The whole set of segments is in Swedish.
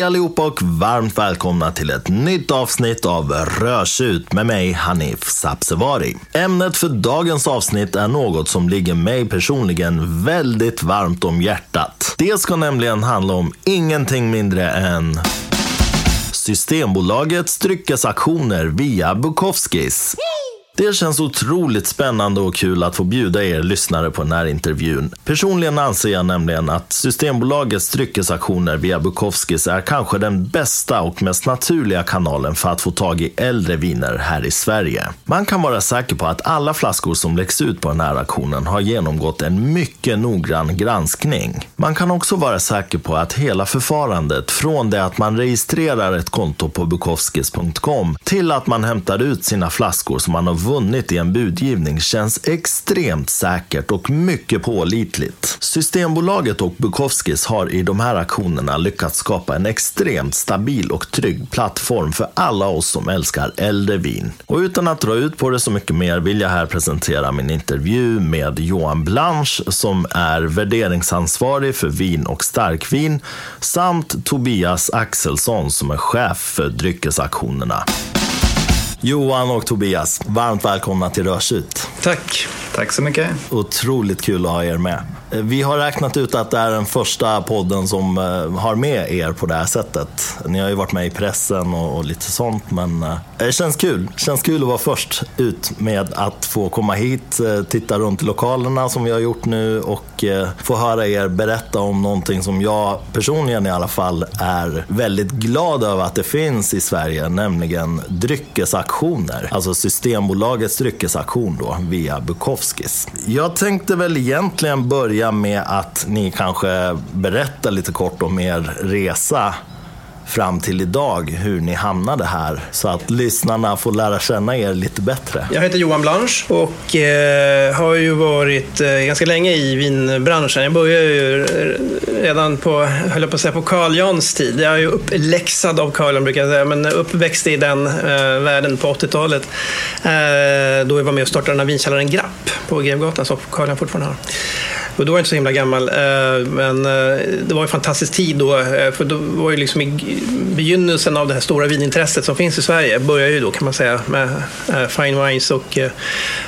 Hej allihopa och varmt välkomna till ett nytt avsnitt av Rörsut med mig Hanif Sabsevari. Ämnet för dagens avsnitt är något som ligger mig personligen väldigt varmt om hjärtat. Det ska nämligen handla om ingenting mindre än Systembolagets dryckesaktioner via Bukowskis. Det känns otroligt spännande och kul att få bjuda er lyssnare på den här intervjun. Personligen anser jag nämligen att Systembolagets dryckesaktioner via Bukowskis är kanske den bästa och mest naturliga kanalen för att få tag i äldre viner här i Sverige. Man kan vara säker på att alla flaskor som läggs ut på den här auktionen har genomgått en mycket noggrann granskning. Man kan också vara säker på att hela förfarandet, från det att man registrerar ett konto på bukowskis.com till att man hämtar ut sina flaskor som man har vunnit i en budgivning känns extremt säkert och mycket pålitligt. Systembolaget och Bukowskis har i de här aktionerna lyckats skapa en extremt stabil och trygg plattform för alla oss som älskar äldre vin. Och utan att dra ut på det så mycket mer vill jag här presentera min intervju med Johan Blanche som är värderingsansvarig för vin och starkvin samt Tobias Axelsson som är chef för dryckesaktionerna. Johan och Tobias, varmt välkomna till Rörsut. Tack. Tack så mycket. Otroligt kul att ha er med. Eh, vi har räknat ut att det är den första podden som eh, har med er på det här sättet. Ni har ju varit med i pressen och, lite sånt, men eh, det känns kul. Det känns kul att vara först ut med att få komma hit, titta runt i lokalerna som vi har gjort nu och få höra er berätta om någonting som jag personligen i alla fall är väldigt glad över att det finns i Sverige, nämligen dryckesaktioner. Alltså Systembolagets dryckesaktion då, via Bukowskis. Jag tänkte väl egentligen börja börja med att ni kanske berättar lite kort om er resa fram till idag, hur ni hamnade här, så att lyssnarna får lära känna er lite bättre. Jag heter Johan Blanche och eh, har ju varit eh, ganska länge i vinbranschen. Jag började ju redan på, höll jag på att säga, på Carl Jans tid. Jag är ju uppläxad av Carl Jan, brukar jag säga, men uppväxt i den eh, världen på 80-talet. Eh, då jag var med och startade den här vinkällaren Grapp på Grevgatan, som Carl Jan fortfarande har. Och då var jag inte så himla gammal, eh, men eh, det var en fantastisk tid då. Eh, för då var ju liksom i begynnelsen av det här stora vinintresset som finns i Sverige. Började ju då kan man säga med Fine Wines och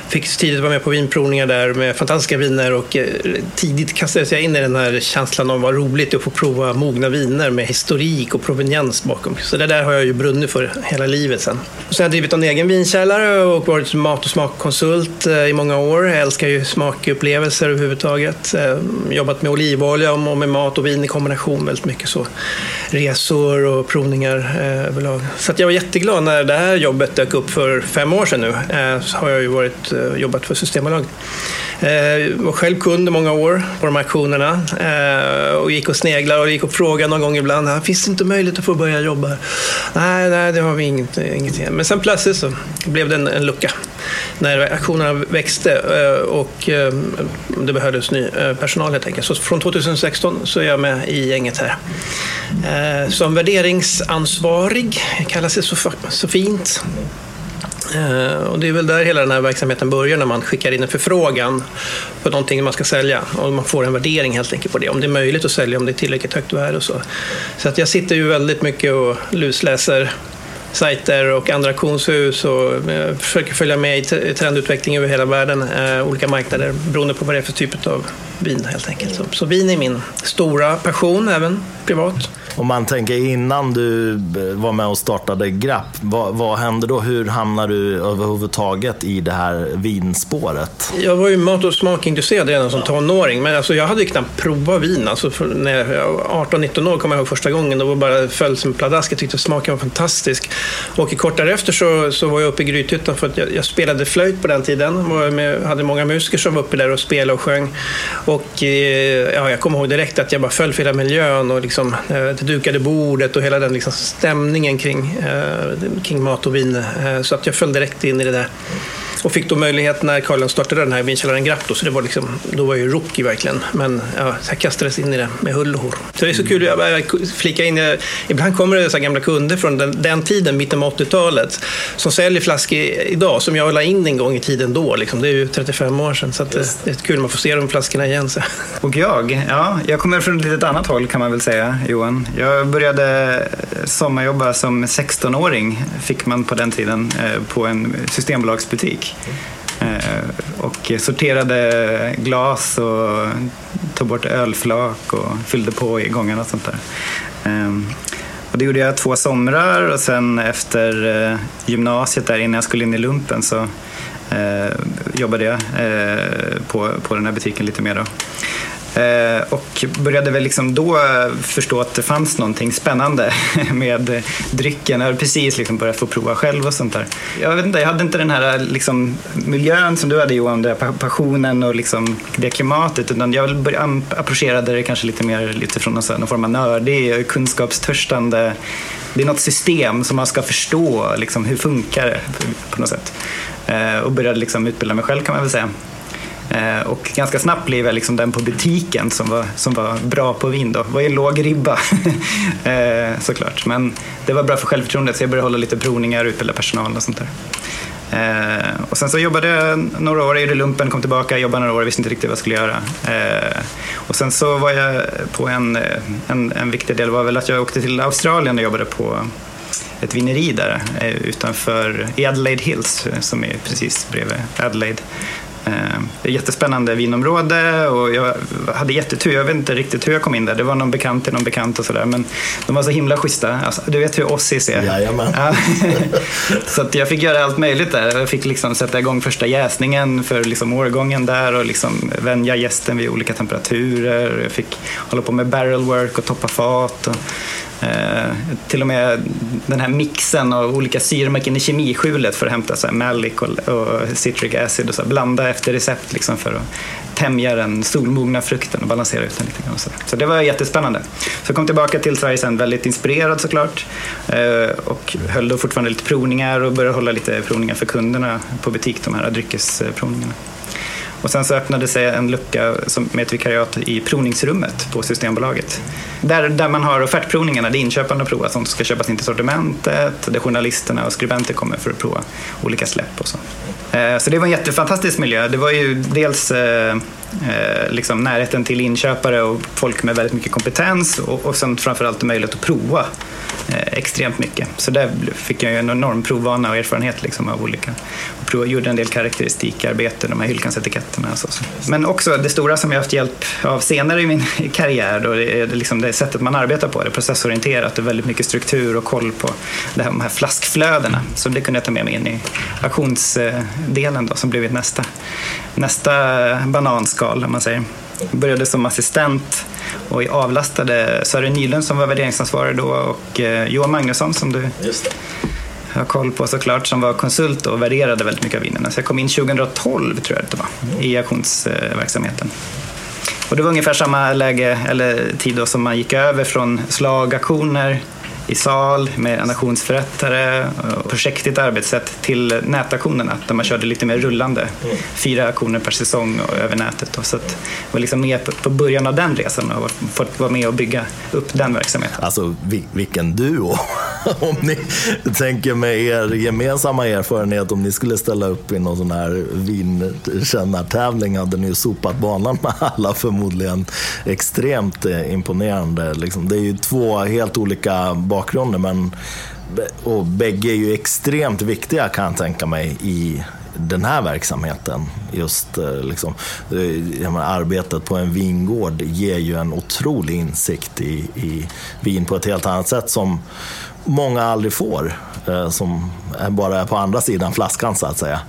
fick tidigt vara med på vinprovningar där med fantastiska viner och tidigt kastades jag in i den här känslan av vad roligt att få prova mogna viner med historik och proveniens bakom. Så det där har jag ju brunnit för hela livet sen. Och sen har jag drivit en egen vinkällare och varit mat och smakkonsult i många år. Jag älskar ju smakupplevelser överhuvudtaget livet. Eh, jobbat med olivolja och med mat och vin i kombination väldigt mycket. så Resor och provningar eh, överlag. Så jag var jätteglad när det här jobbet dök upp för fem år sedan nu. Eh, så har jag ju varit, jobbat för Systembolaget. Jag var själv kund i många år på de här auktionerna och gick och sneglade och gick och frågade någon gång ibland. Ah, finns det inte möjlighet att få börja jobba? Nej, nej det har vi inget, ingenting. Men sen plötsligt så blev det en, en lucka när auktionerna växte och det behövdes ny personal helt enkelt. Så från 2016 så är jag med i gänget här. Eh, som värderingsansvarig, kallas det så, fint. Eh, och det är väl där hela den här verksamheten börjar, när man skickar in en förfrågan på någonting man ska sälja. Och man får en värdering helt enkelt på det, om det är möjligt att sälja, om det är tillräckligt högt värde och så. Så att jag sitter ju väldigt mycket och lusläser sajter och andra auktionshus och eh, försöker följa med i trendutveckling över hela världen, eh, olika marknader beroende på vad det är för typ av vin helt enkelt. Så, så vin är min stora passion även privat. Om man tänker innan du eh, var med och startade Grapp, vad, vad hände då? Hur hamnade du överhuvudtaget i det här vinspåret? Jag var ju mat och smakintresserad redan som tonåring, men alltså jag hade knappt provat vin. Alltså när jag var 18-19 år kom jag ihåg första gången, då var bara föll som pladask. Jag tyckte smaken var fantastisk. Och kort därefter så, så var jag uppe i Grythyttan för att jag, jag, spelade flöjt på den tiden. Jag med, hade många musiker som var uppe där och spelade och sjöng. Och eh, ja, jag kommer ihåg direkt att jag bara föll för hela miljön och liksom, det dukade bordet och hela den liksom stämningen kring, eh, kring mat och vin. Eh, så att jag föll direkt in i det där. Och fick då möjlighet när Carl startade den här vinkällaren Grapto, så det var liksom, då var jag ju rookie verkligen. Men ja, jag kastades in i det med hull och hår. Så det är så kul, jag flika in, jag, ibland kommer det så gamla kunder från den, den tiden, mitten av 80-talet, som säljer flaskor idag, som jag la in en gång i tiden då. Liksom. Det är ju 35 år sedan, så det, det är kul, man får se de flaskorna igen. Så. Och jag, ja, jag kommer från ett litet annat håll kan man väl säga, Johan. Jag började sommarjobba som 16-åring, fick man på den tiden, eh, på en systembolagsbutik. Eh, och sorterade glas och tog bort ölflak och fyllde på i gångarna och sånt där. Ehm, och det gjorde jag två somrar och sen efter eh, gymnasiet där innan jag skulle in i lumpen så eh, jobbade jag eh, på, på den här butiken lite mer. Då. Eh, och började väl liksom då eh, förstå att det fanns någonting spännande med drycken. Jag hade precis liksom börjat få prova själv och sånt där. Jag, vet inte, jag hade inte den här eh, liksom, miljön som du hade Johan, den passionen och liksom det klimatet. Utan jag approcherade det kanske lite mer lite från någon, någon form av nördig, kunskapstörstande. Det är något system som man ska förstå, liksom, hur funkar det på något sätt. Och började liksom utbilda mig själv kan man väl säga. Eh, och ganska snabbt blev jag liksom den på butiken som var, som var bra på vin. Då. Det var ju en låg ribba eh, såklart. Men det var bra för självförtroendet så jag började hålla lite provningar och utbilda personal och sånt där. Eh, och sen så jobbade jag några år, i lumpen, kom tillbaka, jobbade några år, visste inte riktigt vad jag skulle göra. och sen så var jag på en, en, en viktig del var väl att jag åkte till Australien och jobbade på ett vineri där utanför Adelaide Hills som är precis bredvid Adelaide. Det är jättespännande vinområde och jag hade jättetur. Jag vet inte riktigt hur jag kom in där. Det var någon bekant till någon bekant och sådär. Men de var så himla schyssta. Alltså, du vet hur Ossis är. Jajamän. Ja. så att jag fick göra allt möjligt där. Jag fick liksom sätta igång första jäsningen för liksom årgången där och liksom vänja gästen vid olika temperaturer. Jag fick hålla på med barrel work och toppa fat. Och Eh, till och med den här mixen av olika syremärken i kemiskjulet för att hämta så här malic och, och citric acid och så här, blanda efter recept liksom för att tämja den solmogna frukten och balansera ut den lite grann. Så, så det var jättespännande. Så jag kom tillbaka till Sverige sen väldigt inspirerad såklart eh, och höll då fortfarande lite provningar och började hålla lite provningar för kunderna på butik, de här dryckesprovningarna. Och sen så öppnade sig en lucka med ett vikariat i provningsrummet på Systembolaget. Där, där man har offertprovningarna, där inköparna provar sånt som ska köpas in till sortimentet, där journalisterna och skribenter kommer för att prova olika släpp och så. Eh, så det var en jättefantastisk miljö. Det var ju dels eh, Eh, liksom närheten till inköpare och folk med väldigt mycket kompetens och, och sen framförallt möjlighet att prova eh, extremt mycket. Så där fick jag en enorm provvana och erfarenhet liksom av olika. Och gjorde en del karaktäristikarbete, de här hyllkansetiketterna. Och så. Men också det stora som jag haft hjälp av senare i min karriär, då, det är liksom det sättet man arbetar på. Det är processorienterat och väldigt mycket struktur och koll på det här, de här flaskflödena. Så det kunde jag ta med mig in i auktionsdelen då, som blivit nästa, nästa bananskal, om man säger. Jag började som assistent och avlastade Sören Nylund som var värderingsansvarig då och eh, Johan Magnusson som du har koll på såklart som var konsult och värderade väldigt mycket av vinerna. Så jag kom in 2012 tror jag det var i auktionsverksamheten. Och det var ungefär samma läge eller tid då som man gick över från slagaktioner i sal med en auktionsförrättare och eh, projektigt arbetssätt till nätaktionerna där man körde lite mer rullande. Fyra auktioner per säsong och över nätet. Så att jag var liksom med på början av den resan och fått vara med och bygga upp den verksamheten. Alltså vilken duo! om ni tänker med er gemensamma erfarenhet, om ni skulle ställa upp i någon sån här vinkännartävling hade ni ju sopat banan med alla förmodligen. Extremt eh, imponerande. Liksom. Det är ju två helt olika bakgrunder men och bägge är ju extremt viktiga kan jag tänka mig i den här verksamheten. Just eh, liksom, eh, menar, arbetet på en vingård ger ju en otrolig insikt i, i vin på ett helt annat sätt som många aldrig får. Eh, som bara är på andra sidan flaskan så att säga.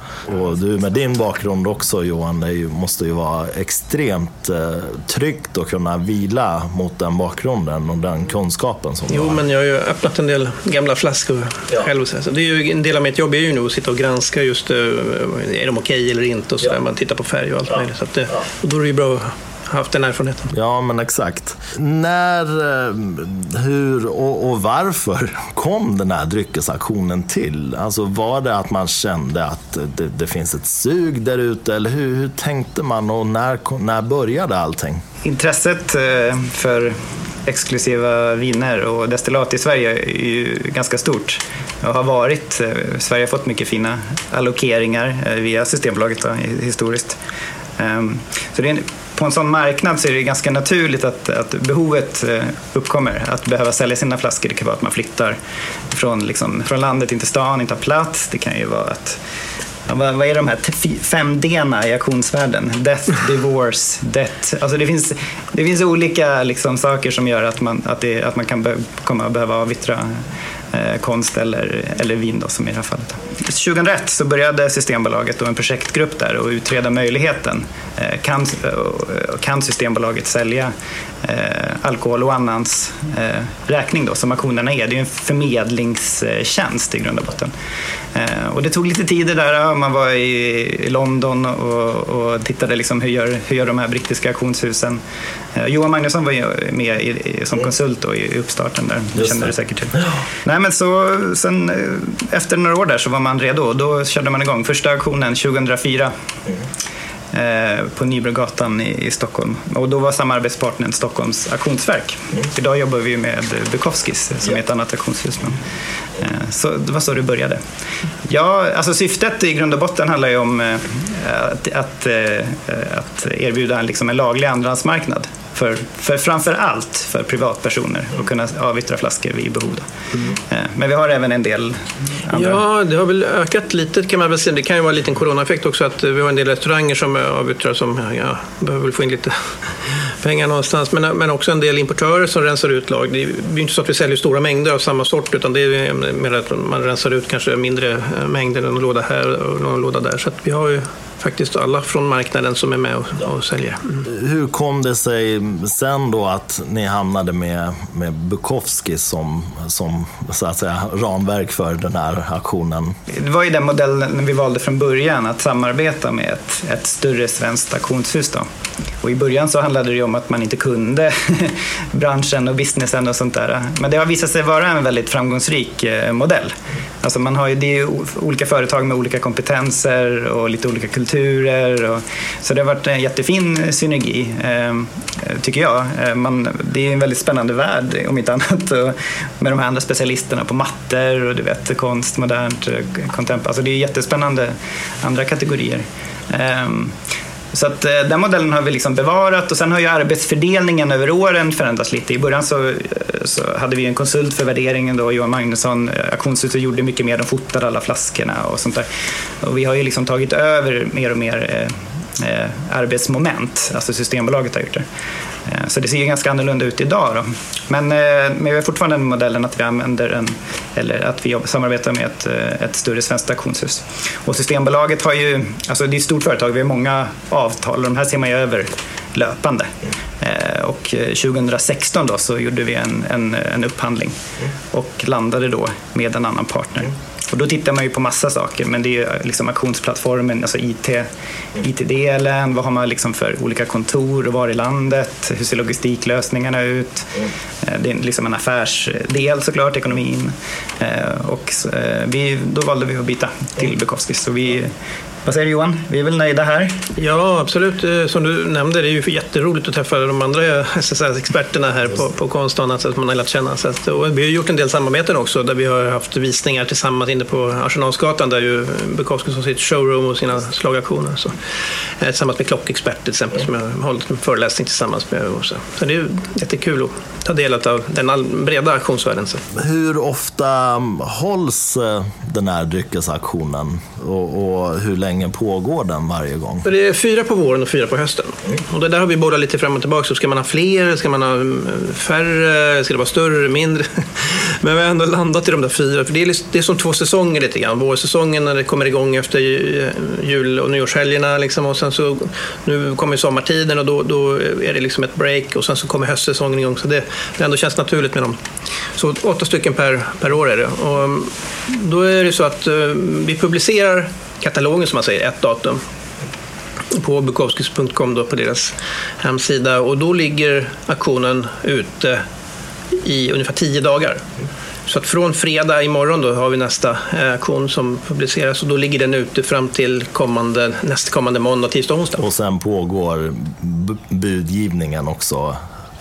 Och du med din bakgrund också Johan, det måste ju vara extremt eh, tryggt att kunna vila mot den bakgrunden och den kunskapen. Som jo, men jag har ju öppnat en del gamla flaskor ja. själv. Så det är ju, en del av mitt jobb är ju nu att sitta och granska just, eh, är de okej okay eller inte och så ja. Man tittar på färg och allt ja. möjligt. Så att, och då är det ju bra haft den erfarenheten. Ja, men exakt. När, eh, hur och, och varför kom den här dryckesaktionen till? Alltså var det att man kände att det, det finns ett sug där ute eller hur, hur tänkte man och när, när började allting? Intresset eh, för exklusiva viner och destillat i Sverige är ju ganska stort och har varit. Eh, Sverige har fått mycket fina allokeringar via Systembolaget då, historiskt. Ehm, så det är, på en sån marknad så är det ganska naturligt att, att behovet eh, uppkommer. Att behöva sälja sina flaskor. Det kan vara att man flyttar från, liksom, från landet in till stan, inte har plats. Det kan ju vara att Ja, vad, vad är de här fem d i auktionsvärlden? Death, divorce, debt. Alltså det, finns, det finns olika liksom, saker som gör att man, att det, att man kan be, komma att behöva avyttra Eh, konst eller, eller vin då, som i det här fallet. 2001 så började Systembolaget och en projektgrupp där och utreda möjligheten. Eh, kan, eh, kan Systembolaget sälja eh, alkohol och annans eh, räkning då, som auktionerna är? Det är en förmedlingstjänst i grund och botten. Eh, och det tog lite tid det där. Man var i London och, och tittade liksom hur, gör, hur gör de här brittiska auktionshusen. Eh, Johan Magnusson var med i, som konsult då, i uppstarten där. Just kände det säkert till. Nej, men så, sen, eh, efter några år där så var man redo. Då körde man igång första auktionen 2004. Mm på Nybrogatan i, Stockholm. Och då var samarbetspartnern Stockholms auktionsverk. Mm. Idag jobbar vi med Bukowskis som ja. är ett annat auktionshus. Men, eh, så det var så det började. Ja, alltså syftet i grund och botten handlar ju om eh, att, att, eh, att erbjuda liksom en laglig andrahandsmarknad för, för framför allt för privatpersoner att kunna avyttra flaskor vid behov. Mm. Men vi har även en del andra. Ja, det har väl ökat lite kan man väl säga. Det kan ju vara en liten coronaeffekt också att vi har en del restauranger som avyttrar som ja, behöver få in lite pengar någonstans. Men, men också en del importörer som rensar ut lag. Det är ju inte så att vi säljer stora mängder av samma sort utan det är mer att man rensar ut kanske mindre mängder, någon låda här och någon låda där. Så vi har ju faktiskt alla från marknaden som är med och, och säljer. Mm. Hur kom det sig sen då att ni hamnade med, med Bukowski som, som så att säga, ramverk för den här aktionen? Det var ju den modellen vi valde från början, att samarbeta med ett, ett större svenskt auktionshus. Då. Och I början så handlade det om att man inte kunde branschen och businessen och sånt där. Men det har visat sig vara en väldigt framgångsrik eh, modell. Alltså man har ju, det är olika företag med olika kompetenser och lite olika kulturer. Och, så det har varit en jättefin synergi, eh, tycker jag. Ehm, man, det är en väldigt spännande värld, om inte annat, och med de här andra specialisterna på mattor och du vet, konst, modernt, eh, contemporary. Alltså det är jättespännande andra kategorier. Ehm, så att, eh, den modellen har vi liksom bevarat och sen har ju arbetsfördelningen över åren förändrats lite. I början så, eh, så hade vi en konsult för värderingen då, Johan Magnusson. Eh, Auktionshuset gjorde mycket mer, de fotade alla flaskorna och sånt där. Och vi har ju liksom tagit över mer och mer eh, arbetsmoment, alltså Systembolaget har gjort det. Eh, så det ser ju ganska annorlunda ut idag. Då. Men, eh, men vi har fortfarande den modellen att vi använder en, eller att vi samarbetar med ett, eh, ett större svenskt auktionshus. Och Systembolaget har ju, alltså det är ett stort företag, vi har många avtal och de här ser man ju över löpande. Och 2016 då så gjorde vi en, en, en upphandling och landade då med en annan partner. Och då tittar man ju på massa saker, men det är liksom auktionsplattformen, alltså IT, IT-delen, vad har man liksom för olika kontor och var i landet, hur ser logistiklösningarna ut? Mm. Det är liksom en affärsdel såklart, ekonomin. Eh, och eh, vi, då valde vi att byta till Bukowskis. Så vi vad säger du Johan? Vi är väl nöjda här? Ja, absolut. Eh, som du nämnde, det är ju jätteroligt att träffa de andra eh, SSR-experterna här på, på konst och annat alltså sätt man har lärt känna. Så att, och vi har gjort en del samarbeten också där vi har haft visningar tillsammans inne på Arsenalsgatan där ju Bukowski har sitt showroom och sina slagaktioner. Så, eh, tillsammans med klockexperter till exempel som jag har hållit en föreläsning tillsammans med. Och så. så det är jättekul att ta del av den breda auktionsvärlden. Hur ofta hålls eh, den här dryckesaktionen och, och hur länge pågår den varje gång? Det är fyra på våren och fyra på hösten. Och det där har vi bollat lite fram och tillbaka. Så ska man ha fler? Ska man ha mm, färre? Ska det vara större? Mindre? Men vi har ändå landat i de där fyra. För det är, det är som två säsonger lite grann. Vårsäsongen när det kommer igång efter jul och nyårshelgerna. Liksom. Och sen så, nu kommer sommartiden och då, då är det liksom ett break. Och sen så kommer höstsäsongen igång. Så det, det ändå känns naturligt med dem. Så åtta stycken per, per år är det. Och mm, då är det så att eh, vi publicerar katalogen som man säger, ett datum. på bukowskis.com på deras hemsida och då ligger auktionen ute i ungefär tio dagar. Så att från fredag imorgon då har vi nästa eh, auktion som publiceras och då ligger den ute fram till kommande, nästkommande måndag, tisdag onsdag. Och sen pågår budgivningen också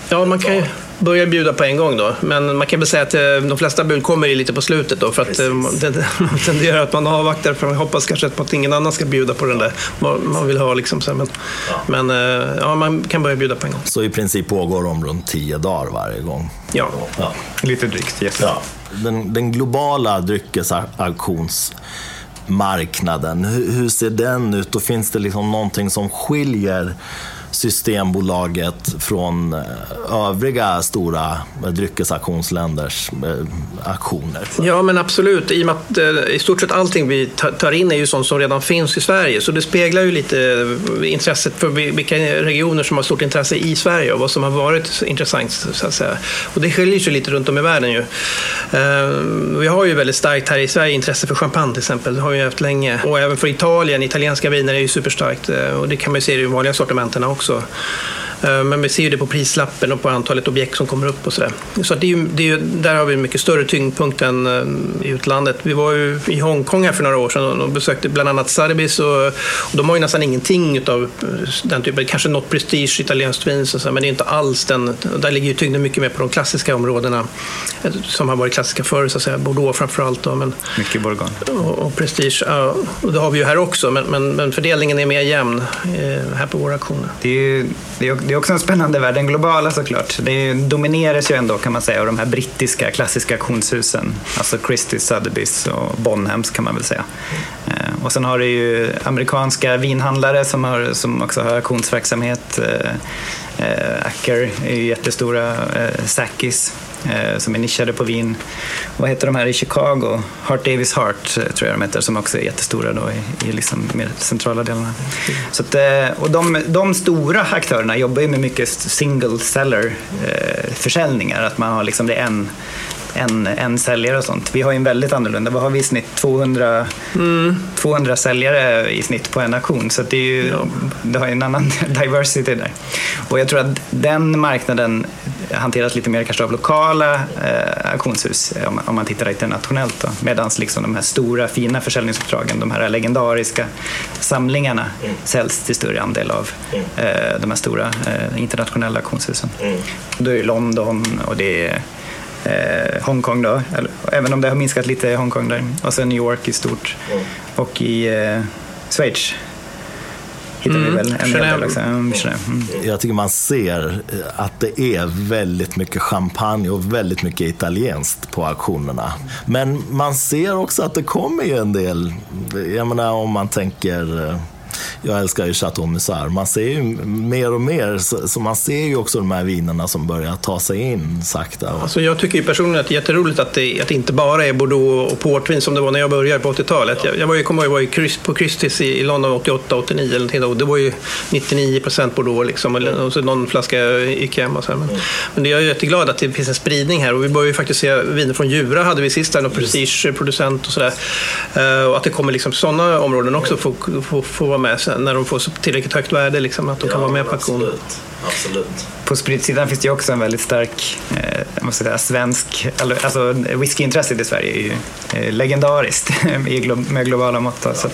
Ja, man kan ju börja bjuda på en gång då. Men man kan väl säga att eh, de flesta bud kommer lite på slutet då. För att eh, det, tenderar att man avvaktar för man hoppas kanske att ingen annan ska bjuda på den där man vill ha. Liksom. Men, ja. men eh, ja, man kan börja bjuda på en gång. Så i princip pågår de runt tio dagar varje gång? Ja. ja. Lite drygt, yes. ja. den, den globala dryckesauktionsmarknaden, hur, hur ser den ut? Och finns det liksom någonting som skiljer Systembolaget från eh, övriga stora eh, dryckesaktionsländers eh, aktioner. Ja, men absolut. I och med att i stort sett allting vi tar in är ju sånt som redan finns i Sverige. Så det speglar ju lite intresset för vilka regioner som har stort intresse i Sverige och vad som har varit intressant. Så att säga. Och det skiljer sig lite runt om i världen ju. Vi har ju väldigt starkt här i Sverige intresse för champagne till exempel. Det har vi haft länge. Och även för Italien. Italienska viner är ju superstarkt. Och det kan man ju se i de vanliga sortimenten också också. Eh, men vi ser ju det på prislappen och på antalet objekt som kommer upp och sådär. Så det är ju, det är ju, där har vi en mycket större tyngdpunkt än eh, i utlandet. Vi var ju i Hongkong här för några år sedan och besökte bland annat Sarbis och, och de har ju nästan ingenting av eh, den typen, kanske något prestige italienskt vin, så, men det är inte alls den. Där ligger ju tyngden mycket mer på de klassiska områdena som har varit klassiska förr, så att säga. Bordeaux framför allt. Då, men, mycket Bourgogne. Och, och prestige, ja, och det har vi ju här också, men, men, men fördelningen är mer jämn eh, här på våra auktioner. Det är, det är det är också en spännande värld, den globala såklart. Det domineras ju ändå kan man säga av de här brittiska klassiska auktionshusen. Alltså Christie's, Sotheby's och Bonhams kan man väl säga. Eh, och sen har du ju amerikanska vinhandlare som, har, som också har auktionsverksamhet. Eh, eh, Acker är ju jättestora, Sackis som är nischade på vin. Vad heter de här i Chicago? Hart Davis Hart eh, tror jag de heter, som också är jättestora då i, i liksom mer centrala delarna. Så att, eh, och de, de stora aktörerna jobbar ju med mycket single seller eh, försäljningar, att man har liksom det en en, en säljare och sånt. Vi har ju en väldigt annorlunda, vad har vi i snitt? 200, mm. 200 säljare i snitt på en auktion. Så det, är ju, ja. det har ju en annan diversity där. Och jag tror att den marknaden hanteras lite mer kanske av lokala eh, auktionshus om, om man tittar internationellt. Medan liksom de här stora fina försäljningsuppdragen, de här legendariska samlingarna mm. säljs till större andel av mm. eh, de här stora eh, internationella auktionshusen. Mm. Då är det London och det är eh, Hongkong då, även om det har minskat lite i Hongkong där. Och sen New York i stort. Mm. Och i eh, Schweiz hittar mm. vi väl en del också. Mm. Jag tycker man ser att det är väldigt mycket champagne och väldigt mycket italienskt på auktionerna. Men man ser också att det kommer ju en del, jag menar om man tänker eh, jag älskar ju Chateau Musard. Man ser ju mer och mer, så, så, man ser ju också de här vinerna som börjar ta sig in sakta. Alltså jag tycker ju personligen att det är jätteroligt att det, att det inte bara är Bordeaux och portvin som det var när jag började på 80-talet. Jag, jag var ju, kommer ihåg, jag var ju på Christie's i London 88, 89 eller och det var ju 99 procent Bordeaux liksom, och så någon flaska hem. Och så men, mm. men jag är jätteglad att det finns en spridning här och vi börjar ju faktiskt se viner från Djura hade vi sist, en prestigeproducent och sådär. Uh, och att det kommer liksom sådana områden också få, få, få vara med sen när de får tillräckligt högt värde, liksom, att de kan vara med på auktion. Absolut. På spritsidan finns det ju också en väldigt stark eh, måste säga, svensk, alltså whiskyintresset i Sverige är ju eh, legendariskt med globala mått. Så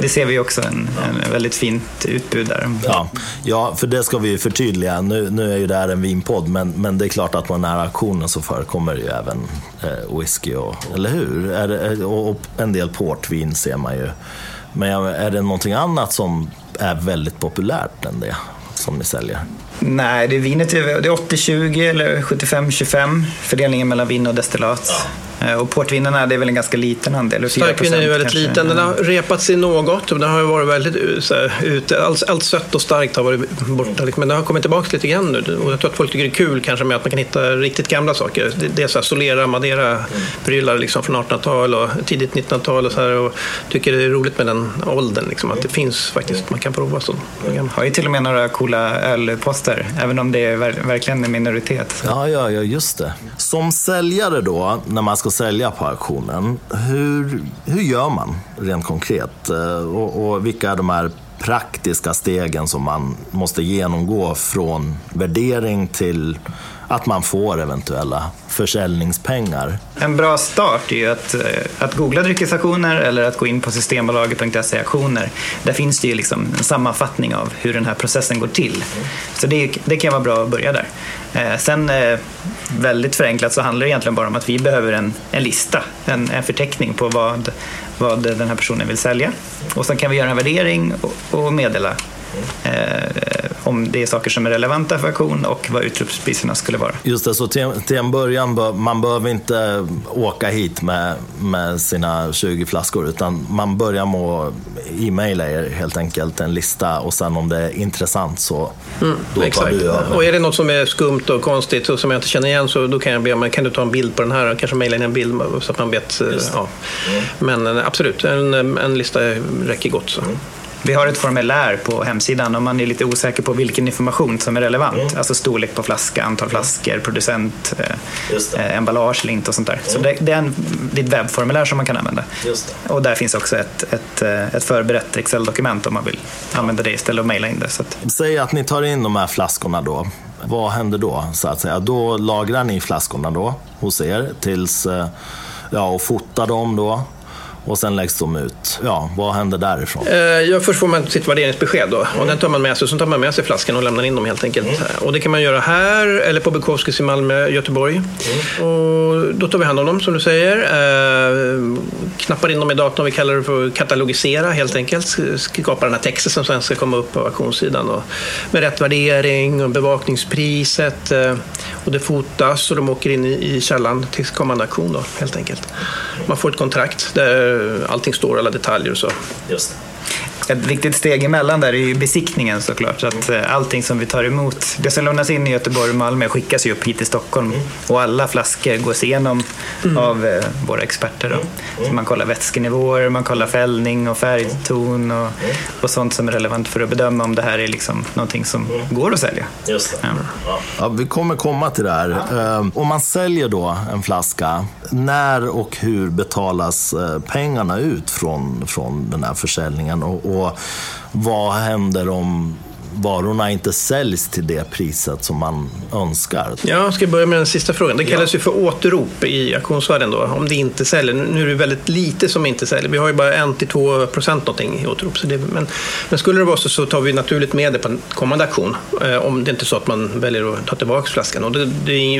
det ser vi också en, en, väldigt fint utbud där. Ja, ja, för det ska vi förtydliga. Nu, nu är ju det här en vinpodd, men, men det är klart att på den här auktionen så förekommer ju även eh, whisky, och, eller hur? Är det, och, och en del portvin ser man ju. Men är det någonting annat som är väldigt populärt än det som ni säljer? Nej, det är vinet är 80-20 eller 75-25 fördelningen mellan vin och destillat. Ja. Eh, och portvinerna det är väl en ganska liten andel. Starkvin är ju väldigt kanske. liten. Den har repat sig något. Den har varit väldigt ute. Allt, allt sött och starkt har varit borta. Men den har kommit tillbaka lite grann nu. Och jag tror att folk tycker det är kul kanske med att man kan hitta riktigt gamla saker. Det är så här Solera, Madeira-prylar liksom från 1800-tal och tidigt 1900-tal och så här. Och tycker det är roligt med den åldern. Liksom, att det finns faktiskt, man kan prova så. Jag har ju till och med några coola röster, Även om det är verkligen en minoritet. Ja, ja, ja, just det. Som säljare då, när man ska sälja på auktionen. Hur, hur gör man rent konkret? Eh, och, och vilka är de här praktiska stegen som man måste genomgå från värdering till att man får eventuella försäljningspengar. En bra start är ju att, eh, att googla dryckesaktioner eller att gå in på systembolaget.se aktioner. Där finns det ju liksom en sammanfattning av hur den här processen går till. Så det, det kan vara bra att börja där. Eh, sen eh, väldigt förenklat så handlar det egentligen bara om att vi behöver en, en lista, en, en förteckning på vad, vad den här personen vill sälja. Och sen kan vi göra en värdering och, och meddela eh, om det är saker som är relevanta för auktion och vad utropspriserna skulle vara. Just det, så till, till en början, bör, man behöver inte åka hit med, med sina 20 flaskor utan man börjar med att e-maila er helt enkelt en lista och sen om det är intressant så mm, då tar du över. Och är det något som är skumt och konstigt och som jag inte känner igen så då kan jag be om, kan du ta en bild på den här och kanske mejla in en bild så att man vet. Ja. Mm. Men eh, absolut, en, en lista räcker gott. Så. Mm. Vi har ett formulär på hemsidan om man är lite osäker på vilken information som är relevant. Mm. Alltså storlek på flaska, antal flaskor, producent, eh, emballage eller inte och sånt där. Mm. Så det, det, är en, det är ett webbformulär som man kan använda. Och där finns också ett, ett, eh, ett förberett Excel-dokument om man vill använda det istället att mejla in det. Så att... Säg att ni tar in de här flaskorna då. Vad händer då? Så att säga? Då lagrar ni flaskorna då hos er tills, eh, ja, och fotar dem då och sen läggs de ut. Ja, vad händer därifrån? Eh, ja, först får man sitt värderingsbesked då. Och den tar man med sig. Så tar man med sig flaskan och lämnar in dem helt enkelt. Mm. Och det kan man göra här eller på Bukowskis i Malmö, Göteborg. Mm. Och då tar vi hand om dem som du säger. Knappar in dem i datorn. Vi kallar det för att katalogisera helt enkelt. Skapa den här texten som sen ska komma upp på auktionssidan. Då. Med rätt värdering och bevakningspriset. Eh, och det fotas och de åker in i, i källan till kommande auktion då, helt enkelt. Man får ett kontrakt där eh, allting står, alla detaljer och så. Just ett viktigt steg emellan där är ju besiktningen såklart. Så att eh, allting som vi tar emot, det som lämnas in i Göteborg och Malmö skickas ju upp hit till Stockholm. Mm. Och alla flaskor gås igenom mm. av eh, våra experter. Då. Mm. Så man kollar vätskenivåer, man kollar fällning och färgton och, och sånt som är relevant för att bedöma om det här är liksom någonting som går att sälja. Just det. Ja. Ja, vi kommer komma till det här. Ehm, om man säljer då en flaska, när och hur betalas eh, pengarna ut från, från den här försäljningen? Och, och vad händer om varorna inte säljs till det priset som man önskar. Jag ska börja med den sista frågan. Det kallas ja. ju för återrop i auktionsvärlden då, om det inte säljer. Nu är det väldigt lite som inte säljer. Vi har ju bara 1-2 procent någonting i återrop. Så det, men, men skulle det vara så, så tar vi naturligt med det på en kommande auktion. Eh, om det inte är så att man väljer att ta tillbaka flaskan. Och det, det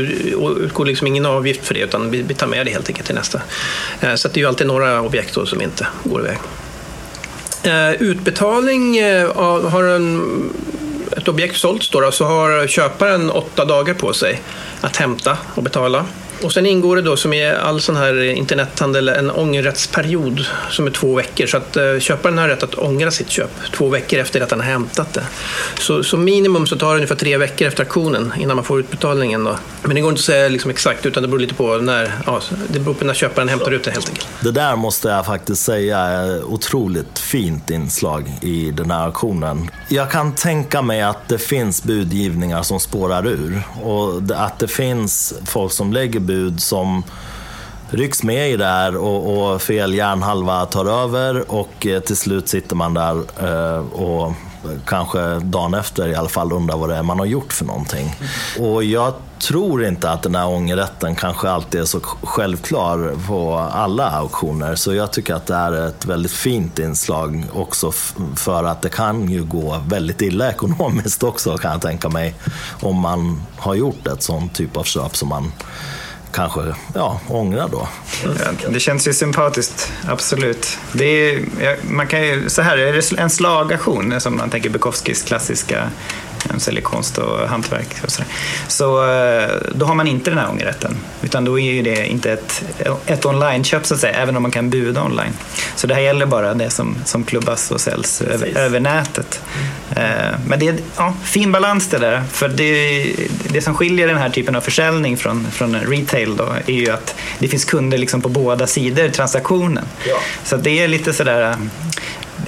utgår liksom ingen avgift för det, utan vi, vi tar med det helt enkelt till nästa. Eh, så det är ju alltid några objekt som inte går iväg. Eh, utbetalning eh, har en, ett objekt sålts då, så har köparen åtta dagar på sig att hämta och betala. Och sen ingår det då som i all sån här internethandel en ångerrättsperiod som är två veckor. Så att eh, köparen har rätt att ångra sitt köp två veckor efter att han har hämtat det. Så, så minimum så tar det ungefär tre veckor efter auktionen innan man får utbetalningen. Då. Men det går inte att säga liksom exakt utan det beror lite på när, ja, det beror på när köparen hämtar ut det helt enkelt. Det där måste jag faktiskt säga är otroligt fint inslag i den här auktionen. Jag kan tänka mig att det finns budgivningar som spårar ur och att det finns folk som lägger bud bud som rycks med i det här och, och fel hjärnhalva tar över och eh, till slut sitter man där eh, och kanske dagen efter i alla fall undrar vad det är man har gjort för någonting. Och jag tror inte att den här ångerrätten kanske alltid är så självklar på alla auktioner. Så jag tycker att det är ett väldigt fint inslag också för att det kan ju gå väldigt illa ekonomiskt också kan jag tänka mig. Om man har gjort ett sånt typ av köp som man kanske ja, ångrar då. Ja, det känns ju sympatiskt, absolut. Det är, man kan ju, så här, är det en slagaktion som man tänker Bukowskis klassiska säljer konst och hantverk. Och så, så eh, då har man inte den här ångerrätten. Utan då är det inte ett, ett online-köp så att säga, även om man kan buda online. Så det här gäller bara det som, som klubbas och säljs över, över, nätet. Mm. Men det är ja, fin balans det där. För det, det som skiljer den här typen av försäljning från, från retail då, är ju att det finns kunder liksom på båda sidor transaktionen. Ja. Så det är lite sådär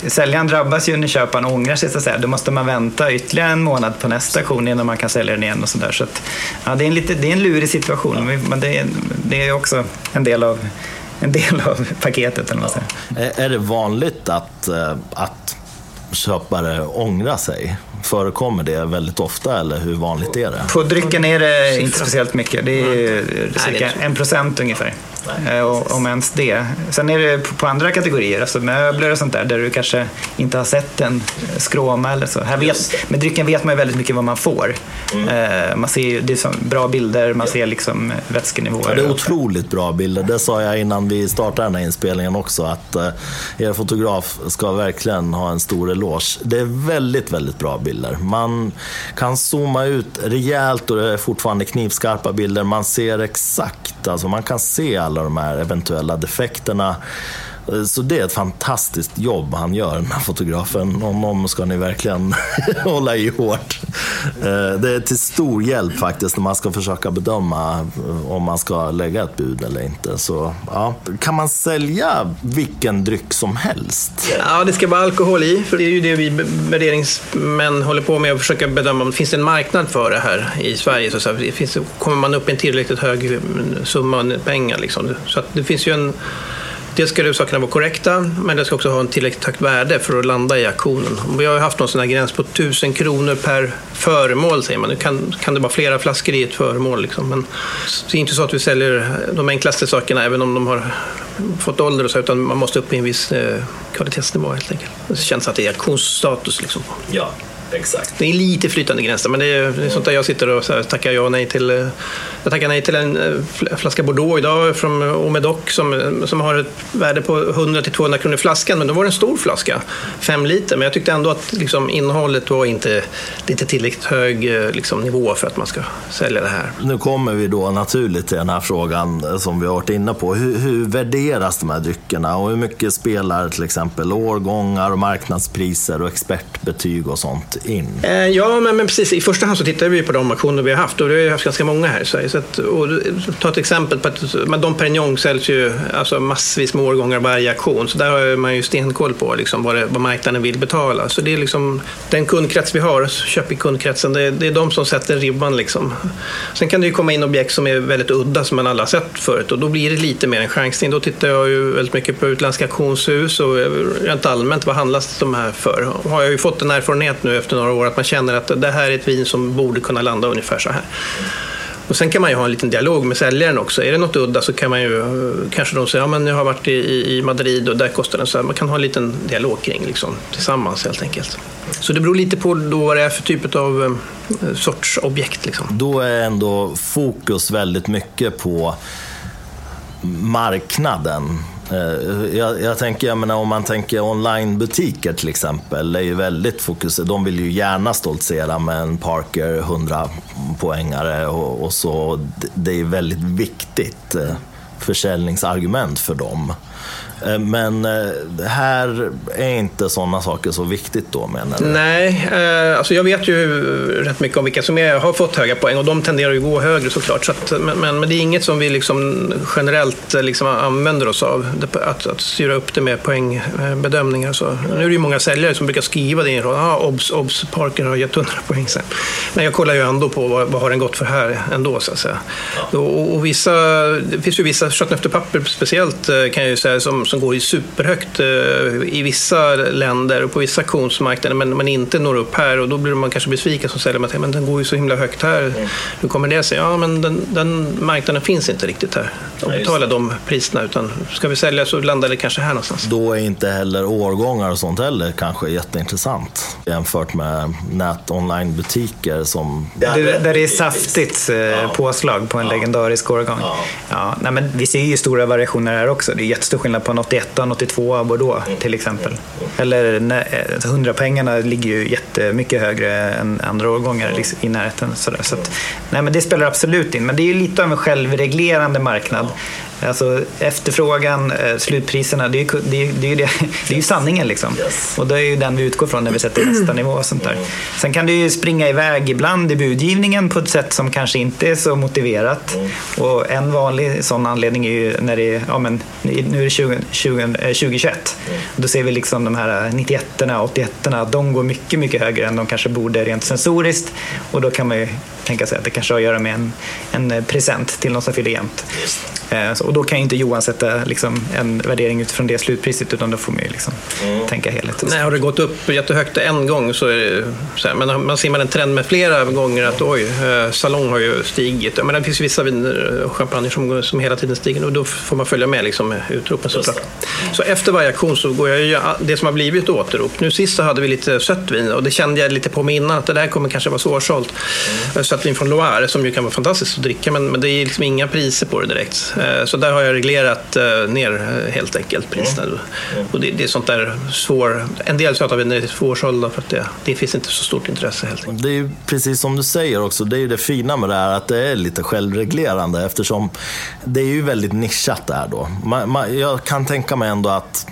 säljaren drabbas ju när köparen ångrar sig så att säga. Då måste man vänta ytterligare en månad på nästa auktion innan man kan sälja den igen och sådär. Så att, ja, det, är en lite, det är en lurig situation, men det är, det är också en del av, en del av paketet. Eller vad säger. Är det vanligt att, eh, att köpare ångra sig? Förekommer det väldigt ofta eller hur vanligt är det? På drycken är det inte speciellt mycket. Det är cirka en procent ungefär. Eh, om ens det. Sen är det på andra kategorier, alltså möbler och sånt där, där du kanske inte har sett en skråma eller så. Här vet, med drycken vet man ju väldigt mycket vad man får. Mm. Man ser, det är bra bilder, man ser liksom vätskenivåer. Ja, det är otroligt bra bilder. Det sa jag innan vi startade den här inspelningen också, att eh, er fotograf ska verkligen ha en stor eloge. Det är väldigt, väldigt bra bilder. Man kan zooma ut rejält och det är fortfarande knivskarpa bilder. Man ser exakt, alltså man kan se alla alla de här eventuella defekterna. Eh, så det är ett fantastiskt jobb han gör, den här fotografen. Honom ska ni verkligen hålla i hårt. Eh, det är till stor hjälp faktiskt när man ska försöka bedöma eh, om man ska lägga ett bud eller inte. Så, ja. Kan man sälja vilken dryck som helst? Ja, det ska vara alkohol i. För det är ju det vi värderingsmän håller på med att försöka bedöma. Finns det en marknad för det här i Sverige? Så finns, kommer man upp i en tillräckligt hög summa pengar? Liksom? Så att det finns ju en Dels ska sakerna vara korrekta, men det ska också ha en tillräckligt högt värde för att landa i auktionen. Vi har haft någon sån här gräns på 1000 kronor per föremål, säger man. Nu kan, kan det vara flera flaskor i ett föremål. Liksom. Men det är inte så att vi säljer de enklaste sakerna, även om de har fått ålder och så, utan man måste upp i en viss eh, kvalitetsnivå helt enkelt. Det känns att det är auktionsstatus. Liksom. Ja. Exakt. Det är lite flytande gränser, men det är, sånt där jag sitter och så här, tackar jag nej till. Eh, jag tackar nej till en eh, flaska Bordeaux idag från Omedoc som, som har ett värde på 100-200 kronor flaskan, men då var det en stor flaska, 5 liter. Men jag tyckte ändå att liksom, innehållet var inte, inte tillräckligt hög eh, liksom, nivå för att man ska sälja det här. Nu kommer vi då naturligt till den här frågan som vi har varit inne på. Hur, hur värderas de här dryckerna och hur mycket spelar till exempel årgångar och marknadspriser och expertbetyg och sånt in? Eh, ja, men, men, precis. I första hand så tittar vi på de auktioner vi har haft och vi har haft ganska många här i Sverige. Så att, och, ta ett exempel på att men Dom Perignon säljs ju alltså, massvis med årgångar varje auktion. Så där har man ju stenkoll på liksom, vad, det, vad marknaden vill betala. Så det är liksom den kundkrets vi har, köp-i-kundkretsen, det, det, är de som sätter ribban. Liksom. Sen kan det ju komma in objekt som är väldigt udda som man aldrig har sett förut och då blir det lite mer en chansning. Då tittar jag ju väldigt mycket på utländska auktionshus och rent allmänt vad handlas de här för? Har jag ju fått en erfarenhet nu efter några år att man känner att det här är ett vin som borde kunna landa ungefär så här. Och sen kan man ju ha en liten dialog med säljaren också. Är det något udda så kan man ju kanske de säger, ja men jag har varit i, i Madrid och där kostar den så här. Man kan ha en liten dialog kring liksom, tillsammans helt enkelt. Så det beror lite på då vad det är för typ av eh, sorts objekt. Liksom. Då är ändå fokus väldigt mycket på marknaden Eh, jag, jag, tänker, jag menar, om man tänker onlinebutiker till exempel, är ju väldigt fokuserade. De vill ju gärna stoltsera med en Parker 100 poängare och, och så. Det är väldigt viktigt eh, försäljningsargument för dem. Eh, men eh, här är inte sådana saker så viktigt då menar du? Nej, eh, alltså jag vet ju rätt mycket om vilka som är, har fått höga poäng och de tenderar ju gå högre såklart. Så att, men, men, men, det är inget som vi liksom generellt liksom använder oss av, att, att styra upp det med poängbedömningar. Så. Nu är det ju många säljare som brukar skriva det i en rad. Ah, obs, obs, Parker har gett 100 poäng sen. Men jag kollar ju ändå på vad, vad har den gått för här ändå så att säga. Ja. Och, och, vissa, det finns ju vissa papper speciellt kan jag ju säga som som går i superhögt eh, i vissa länder och på vissa auktionsmarknader men, men inte når upp här och då blir man kanske besviken som säger att men den går ju så himla högt här. Mm. Hur kommer det sig? Ja, men den, den marknaden finns inte riktigt här. De betalar de priserna utan ska vi sälja så landar det kanske här någonstans. Då är inte heller årgångar och sånt heller kanske jätteintressant jämfört med nät online-butiker som... Där, där det är saftigt eh, ja. påslag på en ja. legendarisk årgång. Ja. Ja, nej, men vi ser ju stora variationer här också. Det är jättestor skillnad på en 81 och 82 Bordeaux till exempel. Eller 100-pengarna eh, ligger ju jättemycket högre än andra årgångar liksom, i närheten. Så, så att, nej, men det spelar absolut in. Men det är ju lite av en självreglerande marknad. Alltså efterfrågan, eh, slutpriserna, det är ju, det är, det är, det är ju sanningen liksom. Yes. Och det är ju den vi utgår från när vi sätter nästa nivå och sånt där. Sen kan det ju springa iväg ibland i budgivningen på ett sätt som kanske inte är så motiverat. Mm. Och en vanlig sån anledning är ju när det är, ja men nu är det 20, 20, 2021. Mm. Då ser vi liksom de här 91 erna 81 erna de går mycket, mycket högre än de kanske borde rent sensoriskt. Och då kan man ju tänka sig att det kanske har att göra med en, en present till någon som fyller jämnt. Eh, och då kan ju inte Johan sätta liksom, en värdering utifrån det slutpriset utan då får man ju liksom mm. tänka helhet. Nej, har det gått upp jättehögt en gång så är det så här, men man ser man en trend med flera gånger att oj, eh, salong har ju stigit. Men det finns vissa viner och champagne som, som hela tiden stiger och då får man följa med liksom, utropen såklart. Så efter varje auktion så går jag ju det som har blivit återrop. Nu sist så hade vi lite sött vin och det kände jag lite på mig innan att det där kommer kanske vara svårsålt. Mm. Sött vin från Loire som ju kan vara fantastiskt att dricka men, men det är liksom inga priser på det direkt. Eh, så där har jag reglerat eh, ner eh, helt enkelt priserna. Mm. Och det, det, är sånt där svår... En del söta viner är svårsålda för att det, det finns inte så stort intresse helt enkelt. Det är ju precis som du säger också, det är ju det fina med det här att det är lite självreglerande eftersom det är ju väldigt nischat där då. Man, man, jag kan tänka mig ändå att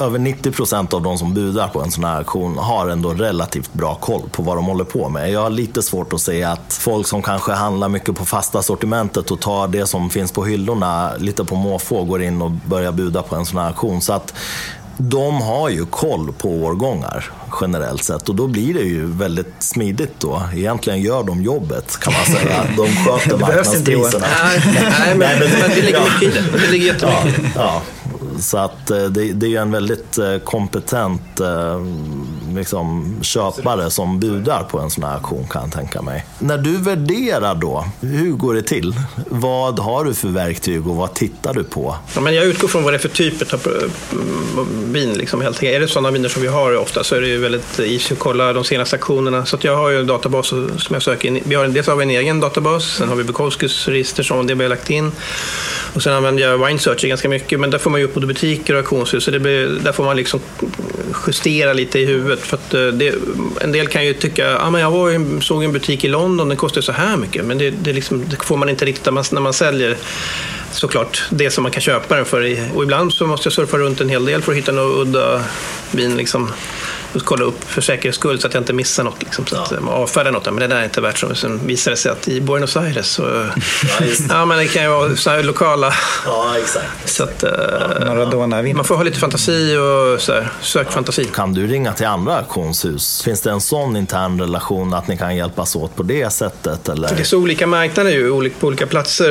över 90 procent av de som budar på en sån här auktion har ändå relativt bra koll på vad de håller på med. Jag har lite svårt att se att folk som kanske handlar mycket på fasta sortimentet och tar det som finns på hyllorna lite på måfå går in och börjar buda på en sån här auktion. Så att de har ju koll på årgångar generellt sett och då blir det ju väldigt smidigt då. Egentligen gör de jobbet kan man säga. De sköter marknadspriserna. Nej, nej, men, men, men det ligger mycket i det. Det ligger jättemycket ja, ja. Så att eh, det, det är en väldigt eh, kompetent eh, liksom, köpare som budar på en sån här auktion kan jag tänka mig. När du värderar då, hur går det till? Vad har du för verktyg och vad tittar du på? Ja, men jag utgår från vad det är för typ av eh, vin. Liksom, helt Är det sådana viner som vi har ofta så är det ju väldigt easy att kolla de senaste auktionerna. Så jag har ju en databas som jag söker in. Vi har, dels har vi en egen databas, sen har vi Bukowskis register som det vi har lagt in. Och sen använder jag Winesearcher ganska mycket, men där får man ju upp både butiker och auktionshus. Så det blir, där får man liksom eh, justera lite i huvudet. För att eh, det, en del kan ju tycka, ah, men jag var, såg en butik i London, den kostar så här mycket. Men det, det, liksom, det får man inte riktigt när man, när man säljer såklart det som man kan köpa den för. Och ibland så måste jag surfa runt en hel del för att hitta något udda vin. Liksom kolla upp för säkerhets skull så att jag inte missar något. Liksom, så att ja. man avfärdar något. Men det där är inte värt så. Sen visar det sig att i Buenos Aires så... Ja, ja men det kan ju vara så här lokala... Ja, exakt. Så att, ja, man får ha lite fantasi och så här, sök fantasi. Kan du ringa till andra auktionshus? Finns det en sån intern relation att ni kan hjälpas åt på det sättet? Eller? Det är så olika marknader ju, på olika platser.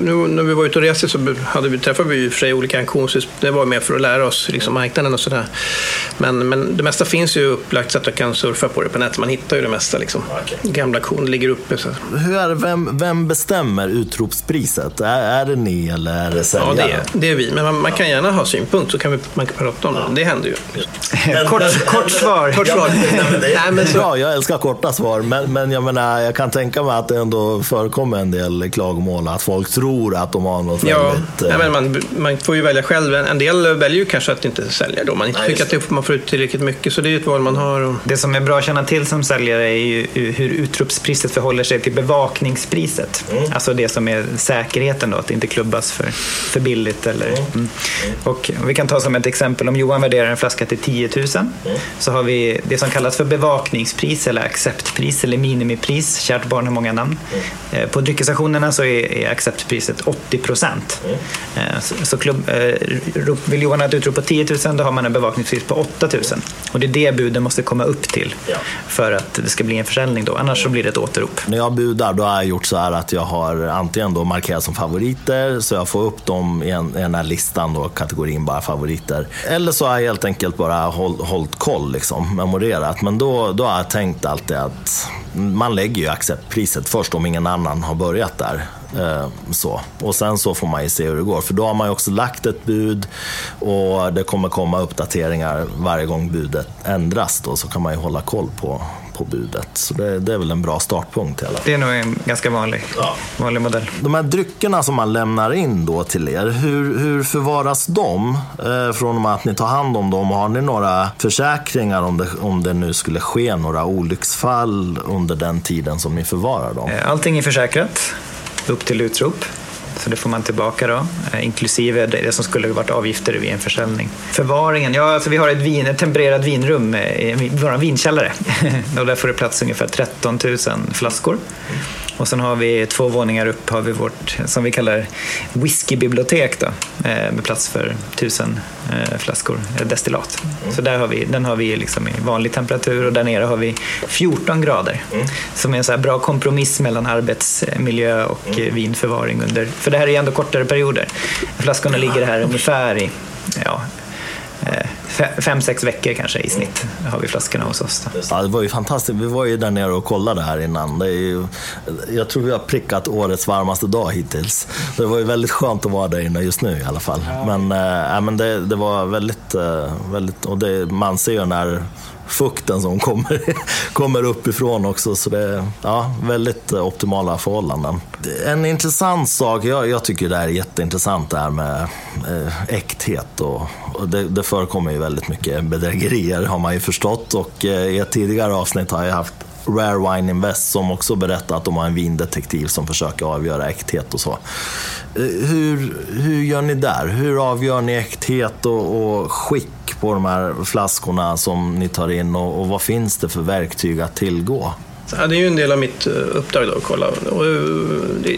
Nu när vi var ute och reste så hade vi, träffade vi i och för sig olika auktionshus. Det var mer för att lära oss liksom, marknaden och sådär. Men, men det mesta mesta finns ju upplagt så att du kan surfa på det på nätet. Man hittar ju det mesta. Liksom. Okay. Gamla kon ligger uppe. Så. Hur är det, vem, vem bestämmer utropspriset? Är, är det ni eller är det säljaren? Ja, det är, det är vi. Men man, man kan gärna ha synpunkt så kan vi, man kan prata om det. Det händer ju. kort, kort svar. Kort svar. Nej, men så... Ja, jag älskar korta svar. Men, men jag, menar, jag kan tänka mig att det ändå förekommer en del klagomål. Att folk tror att de har något ja, väldigt... Ja, men man, man får ju välja själv. En del väljer ju kanske att inte sälja då. Man inte tycker att man får ut tillräckligt mycket så det är ett val man har. Och... Det som är bra att känna till som säljare är ju hur utropspriset förhåller sig till bevakningspriset. Mm. Alltså det som är säkerheten då, att det inte klubbas för, för billigt. Eller, mm. Mm. Och vi kan ta som ett exempel, om Johan värderar en flaska till 10 000 mm. så har vi det som kallas för bevakningspris eller acceptpris eller minimipris. Kärt barn har många namn. Mm. Eh, på dryckesstationerna så är, acceptpriset 80 procent. Mm. Eh, så, så klubb, eh, vill Johan ha ett utrop på 10 000 då har man en bevakningspris på 8 000. Och det är det buden måste komma upp till ja. för att det ska bli en försäljning. Då. Annars så blir det ett återrop. När jag budar då har jag gjort så här att jag har antingen då markerat som favoriter så jag får upp dem i, en, i den här listan, då, kategorin bara favoriter. Eller så har jag helt enkelt bara håll, hållit koll, liksom, memorerat. Men då, då har jag tänkt alltid att man lägger ju acceptpriset först om ingen annan har börjat där. Eh, så. Och sen så får man ju se hur det går. För då har man ju också lagt ett bud och det kommer komma uppdateringar varje gång budet ändras. Då, så kan man ju hålla koll på, på budet. Så det, det är väl en bra startpunkt i alla Det är nog en ganska vanlig, ja. vanlig modell. De här dryckerna som man lämnar in då till er, hur, hur förvaras de? Eh, från och med att ni tar hand om dem, har ni några försäkringar om det, om det nu skulle ske några olycksfall under den tiden som ni förvarar dem? Allting är försäkrat upp till utrop. Så det får man tillbaka då, eh, inklusive det som skulle varit avgifter vid en försäljning. Förvaringen, ja alltså vi har ett, vin, ett tempererat vinrum eh, i vår vinkällare. och där får det plats ungefär 13 000 flaskor. Och sen har vi två våningar upp har vi vårt, som vi kallar whiskybibliotek då, eh, med plats för tusen eh, flaskor destillat. Så där har vi, den har vi liksom i vanlig temperatur och där nere har vi 14 grader. Mm. Som är en så bra kompromiss mellan arbetsmiljö och mm. vinförvaring under, för det här är ändå kortare perioder. Flaskorna ligger här ungefär i ja, fem, sex veckor kanske i snitt har vi flaskorna hos oss. Då. Ja, det var ju fantastiskt. Vi var ju där nere och kollade här innan. Det är ju, jag tror vi har prickat årets varmaste dag hittills. Det var ju väldigt skönt att vara där inne just nu i alla fall. Ja. Men, äh, men det, det var väldigt, äh, väldigt och det, man ser ju när fukten som kommer, kommer uppifrån också. Så det är ja, väldigt optimala förhållanden. En intressant sak, jag, jag tycker det här är jätteintressant det här med eh, äkthet. Och, och det, det förekommer ju väldigt mycket bedrägerier har man ju förstått. Och eh, i ett tidigare avsnitt har jag haft Rare Wine Invest som också berättar att de har en vindetektiv som försöker avgöra äkthet och så. Eh, hur, hur gör ni där? Hur avgör ni äkthet och, och skick på de här flaskorna som ni tar in och, och vad finns det för verktyg att tillgå? Ja, det är ju en del av mitt eh, uppdrag då, att kolla. Och eh,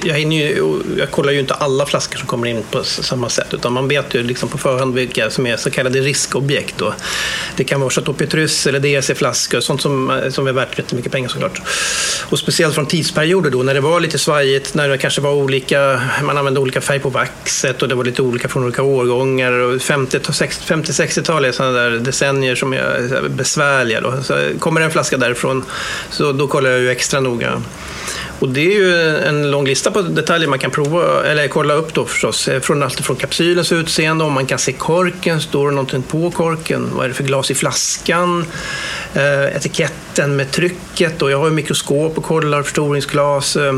jag, ju, jag kollar ju inte alla flaskor som kommer in på samma sätt, utan man vet ju liksom på förhand vilka som är så kallade riskobjekt. Då. Det kan vara Chateau Petrus eller DC-flaskor, sånt som, eh, som är värt jättemycket pengar såklart. Och speciellt från tidsperioder då, när det var lite svajigt, när det kanske var olika, man använde olika färg på vaxet och det var lite olika från olika årgångar. 50-60-tal är sådana där decennier som är besvärliga. Då. Så kommer en flaska därifrån, så då kollar jag ju extra noga. Och det är ju en lång lista på detaljer man kan prova, eller kolla upp då förstås. Eh, från allt från kapsylens utseende, om man kan se korken, står det någonting på korken? Vad är det för glas i flaskan? Eh, etiketten med trycket och jag har ju mikroskop och kollar förstoringsglas eh,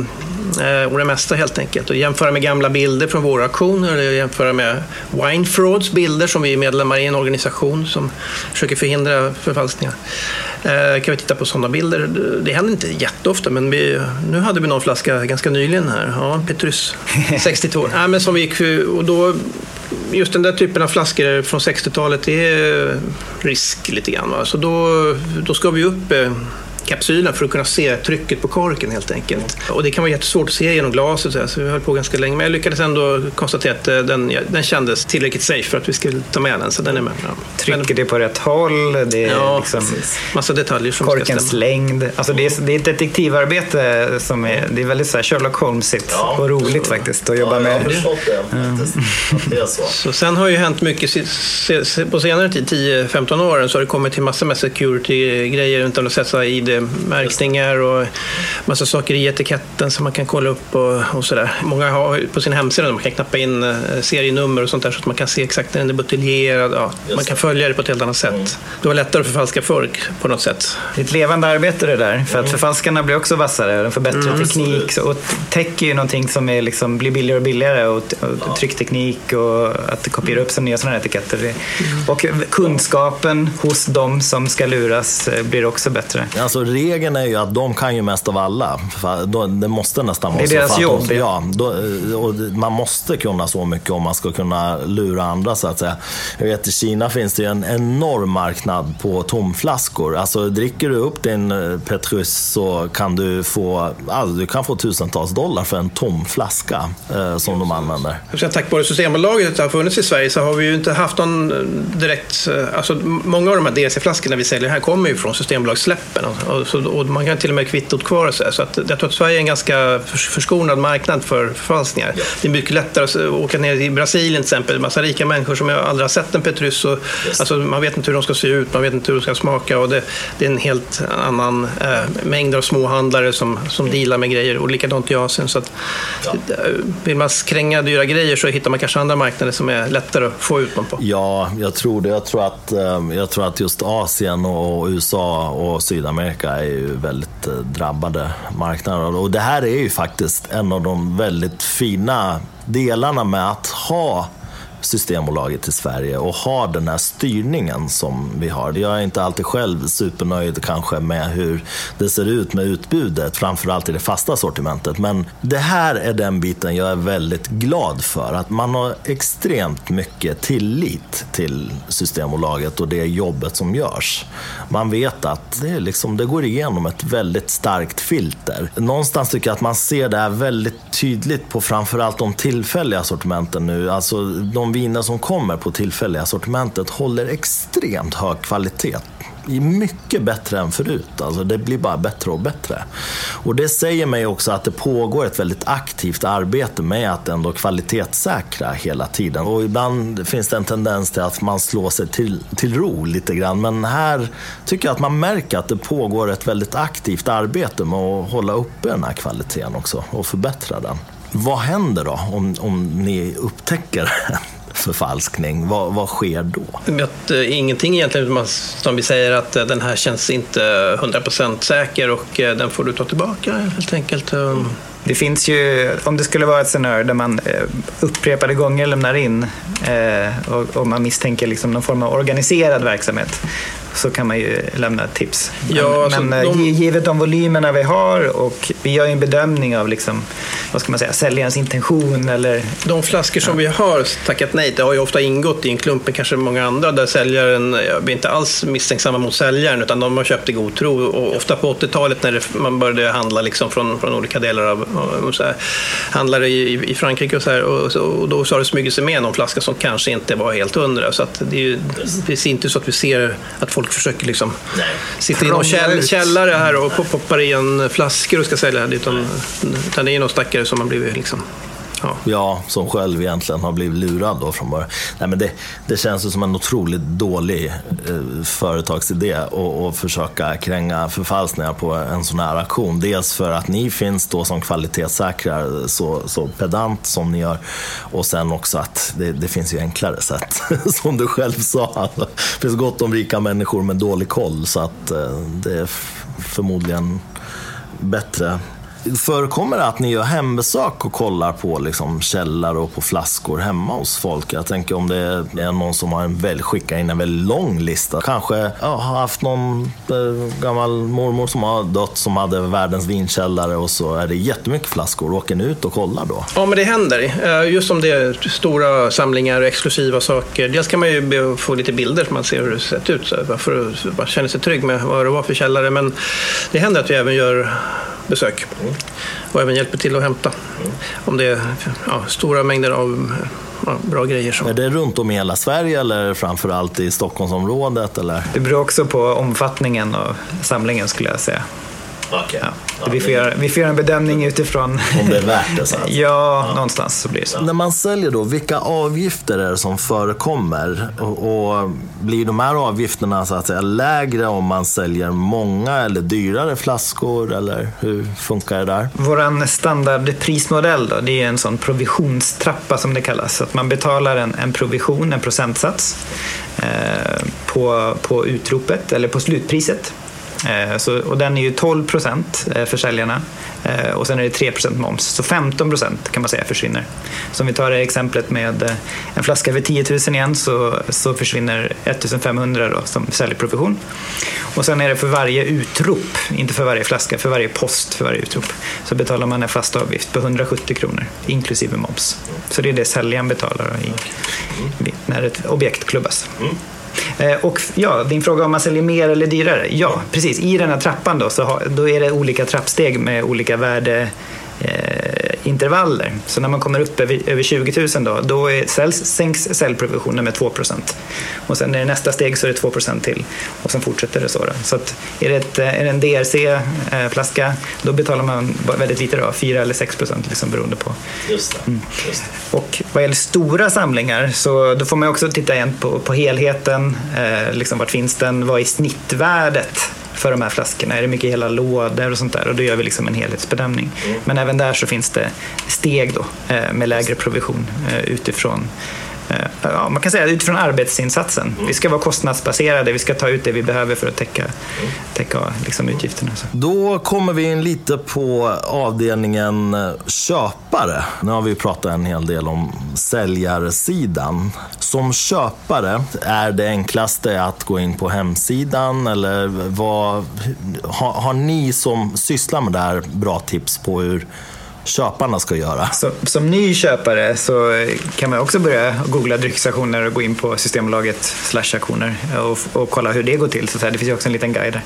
och det mesta helt enkelt. Och jämföra med gamla bilder från våra auktioner, eller jämföra med Wine Frauds bilder som vi är medlemmar i en organisation som försöker förhindra förfalskningar. Eh, kan vi titta på sådana bilder. Det händer inte jätteofta, men vi, nu hade vi någon flaska ganska nyligen här. Ja, Petrus 62. ja, men som vi gick, och då, just den där typen av flaskor från 60-talet, det är risk lite grann. Va? Så då, då ska vi upp eh, kapsylen för att kunna se trycket på korken helt enkelt. Och det kan vara jättesvårt att se genom glaset så vi höll på ganska länge. Men jag lyckades ändå konstatera att eh, den, den kändes tillräckligt safe för att vi skulle ta med den. Så den är med. Ja. Trycker det på rätt håll? Det är ja, liksom massa detaljer som Korkens längd. Alltså det, är, det är ett detektivarbete som är, det är väldigt så här Sherlock Holmesigt ja, och roligt faktiskt att jobba ja, med. Det, så. så sen har ju hänt mycket på senare tid, 10-15 åren, så har det kommit till massor med security-grejer utan att sätta i det märkningar och massa saker i etiketten som man kan kolla upp och, och sådär. Många har på sin hemsida man kan knappa in eh, serienummer och sånt där så att man kan se exakt när den är buteljerad. Ja, man kan följa det på ett helt annat sätt. Mm. Det var lättare att förfalska förr på något sätt. Det är ett levande arbete det där, för att mm. förfalskarna blir också vassare. De får bättre mm. teknik. Och tech är ju någonting som är liksom, blir billigare och billigare och, och tryckteknik och att kopiera upp sig nya sådana här etiketter. Mm. Och kunskapen hos de som ska luras eh, blir också bättre. Alltså regeln är ju att de kan ju mest av alla. Det måste nästan vara så. Det är deras jobb. De, ja, då, och man måste kunna så mycket om man ska kunna lura andra så att säga. Jag vet i Kina finns det ju en enorm marknad på tomflaskor. Alltså dricker du upp din eh, Petrus så kan du få, alltså, du kan få tusentals dollar för en tom flaska eh, som de använder. Tack vare Systembolaget har funnits i Sverige så har vi ju inte haft någon direkt, eh, alltså många av de här DC-flaskorna vi säljer här kommer ju från Systembolagssläppen. Så, och man kan till och med kvittot kvar så, så att jag tror att Sverige är en ganska förskonad marknad för förfalskningar. Det är mycket lättare att åka ner i Brasilien till exempel, en massa rika människor som aldrig har sett en Petrus. Och, yes. alltså, man vet inte hur de ska se ut, man vet inte hur de ska smaka och det, det är en helt annan äh, mängd av småhandlare som, som mm. dealar med grejer och likadant i Asien. Så att, ja. Vill man kränga dyra grejer så hittar man kanske andra marknader som är lättare att få ut dem på. Ja, jag tror det. Jag tror att, eh, jag tror att just Asien och USA och Sydamerika är ju väldigt eh, drabbade marknader. Och det här är ju faktiskt en av de väldigt fina delarna med att ha Systembolaget i Sverige och har den här styrningen som vi har. Jag är inte alltid själv supernöjd kanske med hur det ser ut med utbudet, framförallt i det fasta sortimentet. Men det här är den biten jag är väldigt glad för. Att man har extremt mycket tillit till Systembolaget och det jobbet som görs. Man vet att det, liksom, det går igenom ett väldigt starkt filter. Någonstans tycker jag att man ser det här väldigt tydligt på framförallt de tillfälliga sortimenten nu. Alltså de viner som kommer på tillfälliga sortimentet håller extremt hög kvalitet mycket bättre än förut. Alltså det blir bara bättre och bättre. Och det säger mig också att det pågår ett väldigt aktivt arbete med att ändå kvalitetssäkra hela tiden. Och ibland finns det en tendens till att man slår sig till, till ro lite grann. Men här tycker jag att man märker att det pågår ett väldigt aktivt arbete med att hålla uppe den här kvaliteten också och förbättra den. Vad händer då om, om ni upptäcker förfalskning, vad, vad sker då? Att, äh, ingenting egentligen, som vi säger att äh, den här känns inte 100% säker och äh, den får du ta tillbaka helt enkelt. Mm. Det finns ju, om det skulle vara ett scenario där man upprepade gånger lämnar in eh, och, och, man misstänker liksom någon form av organiserad verksamhet så kan man ju lämna tips. Ja, alltså men de... givet de volymerna vi har och vi gör ju en bedömning av liksom, vad ska man säga, säljarens intention eller... De flaskor som ja. vi har tackat nej till har ju ofta ingått i en klump med kanske många andra där säljaren, vi är inte alls misstänksamma mot säljaren utan de har köpt i god tro och ofta på 80-talet när det, man började handla liksom från, från olika delar av, här, handlare i, i Frankrike och så här och, och då så har det smugit sig med någon flaska som kanske inte var helt hundra så att det är ju det är inte så att vi ser att folk försöker liksom sitta i någon käll, källare här och poppar i en flaskor och ska sälja det utan, utan det är någon stackare som har blivit liksom Ja. ja, som själv egentligen har blivit lurad då från början. Nej, men det, det känns ju som en otroligt dålig eh, företagsidé att försöka kränga förfalskningar på en sån här aktion. Dels för att ni finns då som kvalitetssäkrar så, så pedant som ni gör och sen också att det, det finns ju enklare sätt. som du själv sa, det finns gott om rika människor med dålig koll så att eh, det är förmodligen bättre Förekommer det att ni gör hembesök och kollar på liksom källare och på flaskor hemma hos folk? Jag tänker om det är någon som har en väl, skickat in en väldigt lång lista. Kanske ja, har haft någon eh, gammal mormor som har dött som hade världens vinkällare och så är det jättemycket flaskor. Åker ni ut och kollar då? Ja, men det händer. Eh, just om det är stora samlingar och exklusiva saker. Dels kan man ju få lite bilder så man ser hur det sett ut. För att känna sig trygg med vad det var för källare. Men det händer att vi även gör besök. Mm. Och även hjälper till att hämta. Mm. Om det är ja, stora mängder av ja, bra grejer. Så. Är det runt om i hela Sverige eller framförallt i Stockholmsområdet? Eller? Det beror också på omfattningen av samlingen skulle jag säga. Okay. Ja. Ja, vi, får göra, vi får göra en bedömning utifrån... Om det är värt det? Så ja, ja, någonstans så blir det så. När man säljer då, vilka avgifter är det som förekommer? Och, och, blir de här avgifterna så att säga lägre om man säljer många eller dyrare flaskor? Eller hur funkar det där? Vår standardprismodell då, det är en sån provisionstrappa som det kallas. Så att man betalar en, en provision, en procentsats, eh, på, på utropet eller på slutpriset. Eh, så, och den är ju 12 procent eh, för säljarna eh, och sen är det 3 procent moms. Så 15 procent kan man säga försvinner. Så om vi tar det exemplet med en flaska för 10 000 igen så, så försvinner 1 500 då, som säljprovision. Och sen är det för varje utrop, inte för varje flaska, för varje post för varje utrop, så betalar man en fast avgift på 170 kronor inklusive moms. Så det är det säljaren betalar i, när ett objekt klubbas. Mm. Eh, och ja, din fråga om man säljer mer eller dyrare. Ja, precis. I den här trappan då, så har, då är det olika trappsteg med olika värde eh, intervaller. Så när man kommer upp över, över 20 000 då, då är, säljs, sänks säljprovisionen med 2% Och sen är det nästa steg så är det 2% till och sen fortsätter det så. Då. Så att är, det ett, är det en DRC-flaska eh, då betalar man väldigt lite, då, 4 eller 6% liksom, beroende på. Just det. Mm. Just det. Och vad gäller stora samlingar så då får man också titta igen på, på helheten. Eh, liksom, vart finns den? Vad är snittvärdet för de här flaskorna? Är det mycket hela lådor och sånt där? Och då gör vi liksom en helhetsbedömning. Mm. Men även där så finns det steg då eh, med lägre provision eh, utifrån Eh, ja, man kan säga utifrån arbetsinsatsen. Vi ska vara kostnadsbaserade, vi ska ta ut det vi behöver för att täcka, täcka liksom, utgifterna. Då kommer vi in lite på avdelningen köpare. Nu har vi pratat en hel del om säljarsidan. Som köpare, är det enklaste att gå in på hemsidan eller vad, har, har ni som sysslar med det här bra tips på hur köparna ska göra. Så, som ny köpare så kan man också börja googla dryckesaktioner och gå in på Systembolaget slash aktioner och, och kolla hur det går till. Så det finns ju också en liten guide där.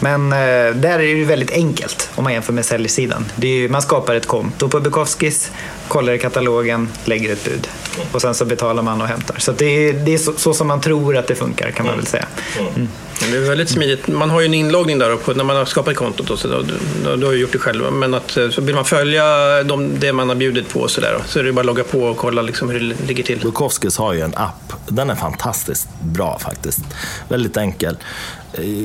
Men eh, där är det väldigt enkelt om man jämför med säljsidan. Det är, man skapar ett konto på Bukowskis, kollar i katalogen, lägger ett bud och sen så betalar man och hämtar. Så det är, det är så, så, som man tror att det funkar kan man väl säga. Mm. Det är väldigt smidigt. Man har ju en inloggning där på, när man har skapat kontot. Och så då, då, då har ju gjort det själv. Men att, eh, så vill man följa de, det man har bjudit på så, där, så är det bara att logga på och kolla liksom hur det ligger till. Bukowskis har ju en app. Den är fantastiskt bra faktiskt. Väldigt enkel.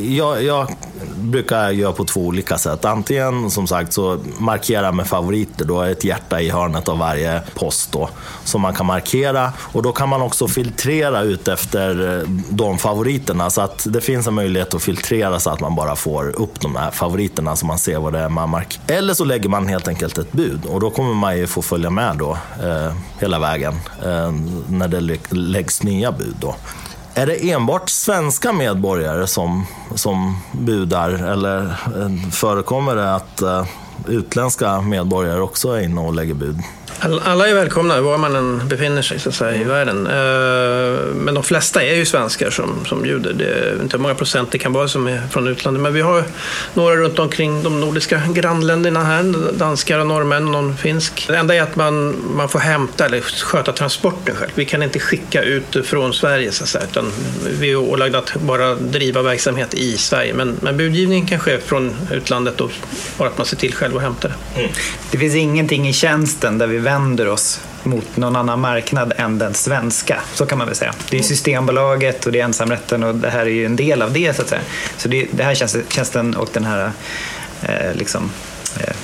Jag, jag, brukar göra på två olika sätt. Antingen som sagt så markera med favoriter, då är ett hjärta i hörnet av varje post då, som man kan markera. Och då kan man också filtrera ut efter eh, de favoriterna. Så att det finns en möjlighet att filtrera så att man bara får upp de här favoriterna så man ser vad det är man markerar. Eller så lägger man helt enkelt ett bud och då kommer man ju få följa med då eh, hela vägen eh, när det läggs nya bud. Då. Är det enbart svenska medborgare som, som budar eller eh, förekommer det att eh, utländska medborgare också är inne och lägger bud? Alla är välkomna var man än befinner sig så att säga, i världen. Eh, men de flesta är ju svenskar som, som bjuder. Det är inte många procent det kan vara som är från utlandet. Men vi har några runt omkring de nordiska grannländerna här. Danskar och norrmän, någon finsk. Det enda är att man, man får hämta eller sköta transporten själv. Vi kan inte skicka ut från Sverige så att säga, utan vi är ålagda att bara driva verksamhet i Sverige. Men, men budgivning kan ske från utlandet och bara att man ser till själv att hämta det. Mm. Det finns ingenting i tjänsten där vi vänder oss mot någon annan marknad än den svenska. Så kan man väl säga. Det är Systembolaget och det är ensamrätten och det här är ju en del av det så att säga. Så det, det här tjänsten och den här eh, liksom, eh,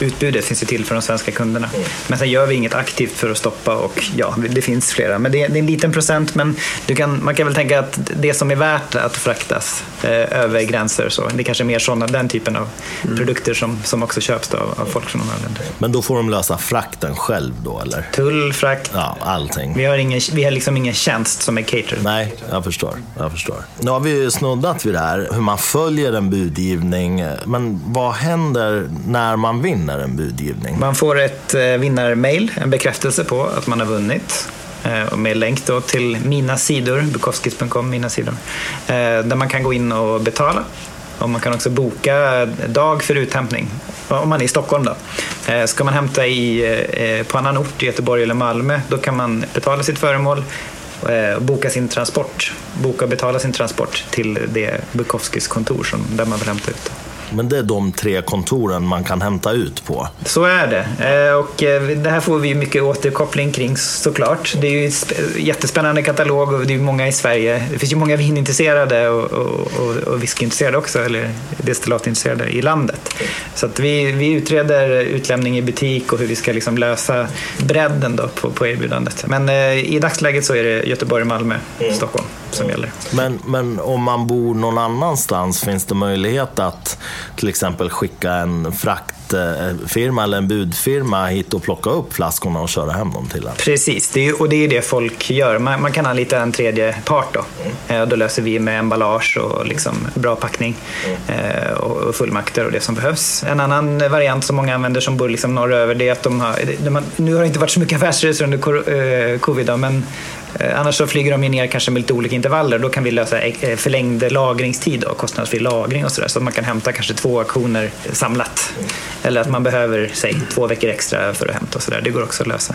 utbudet finns ju till för de svenska kunderna. Men sen gör vi inget aktivt för att stoppa och ja, det finns flera. Men det är, en liten procent men kan, man kan väl tänka att det som är värt att fraktas eh, över gränser så, det är kanske är mer sådana, den typen av mm. produkter som, som också köps av, av folk från andra länder. Men då får de lösa frakten själv då eller? Tull, frakt. Ja, allting. Vi har, ingen, vi har liksom ingen tjänst som är cater. Nej, jag förstår. jag förstår. Nu har vi ju snuddat vid det här, hur man följer en budgivning. Men vad händer när man vinner? Vinner en budgivning? Man får ett eh, vinnarmail, en bekräftelse på att man har vunnit eh, med länk då till mina sidor, bukowskis.com, mina sidor, eh, där man kan gå in och betala. Och man kan också boka dag för uthämtning, om man är i Stockholm. Då. Ska man hämta i, på annan ort, Göteborg eller Malmö, då kan man betala sitt föremål och boka sin transport, boka och betala sin transport till det Bukowskis kontor som, där man vill hämta ut. Men det är de tre kontoren man kan hämta ut på? Så är det. Eh, och eh, det här får vi mycket återkoppling kring såklart. Det är ju en jättespännande katalog och det är många i Sverige. Det finns ju många vinintresserade och, och, och whiskyintresserade också, eller destillatintresserade i landet. Så att vi, vi utreder utlämning i butik och hur vi ska liksom lösa bredden då på, på erbjudandet. Men eh, i dagsläget så är det Göteborg, Malmö, mm. Stockholm som gäller. Men, men om man bor någon annanstans, finns det möjlighet att till exempel skicka en fraktfirma eller en budfirma hit och plocka upp flaskorna och köra hem dem till en? Precis, det är, och det är det folk gör. Man, man kan anlita en tredje part då. Mm. Då löser vi med emballage och liksom bra packning mm. och fullmakter och det som behövs. En annan variant som många använder som bor liksom norröver det är att de har, de nu har det inte varit så mycket affärsresor under eh, covid men annars så flyger de ner kanske med lite olika intervaller. Då kan vi lösa eh, förlängd lagringstid och kostnadsfri lagring och sådär. Så att man kan hämta kanske två auktioner samlat. Eller att man behöver, säg, två veckor extra för att hämta och sådär. Det går också att lösa.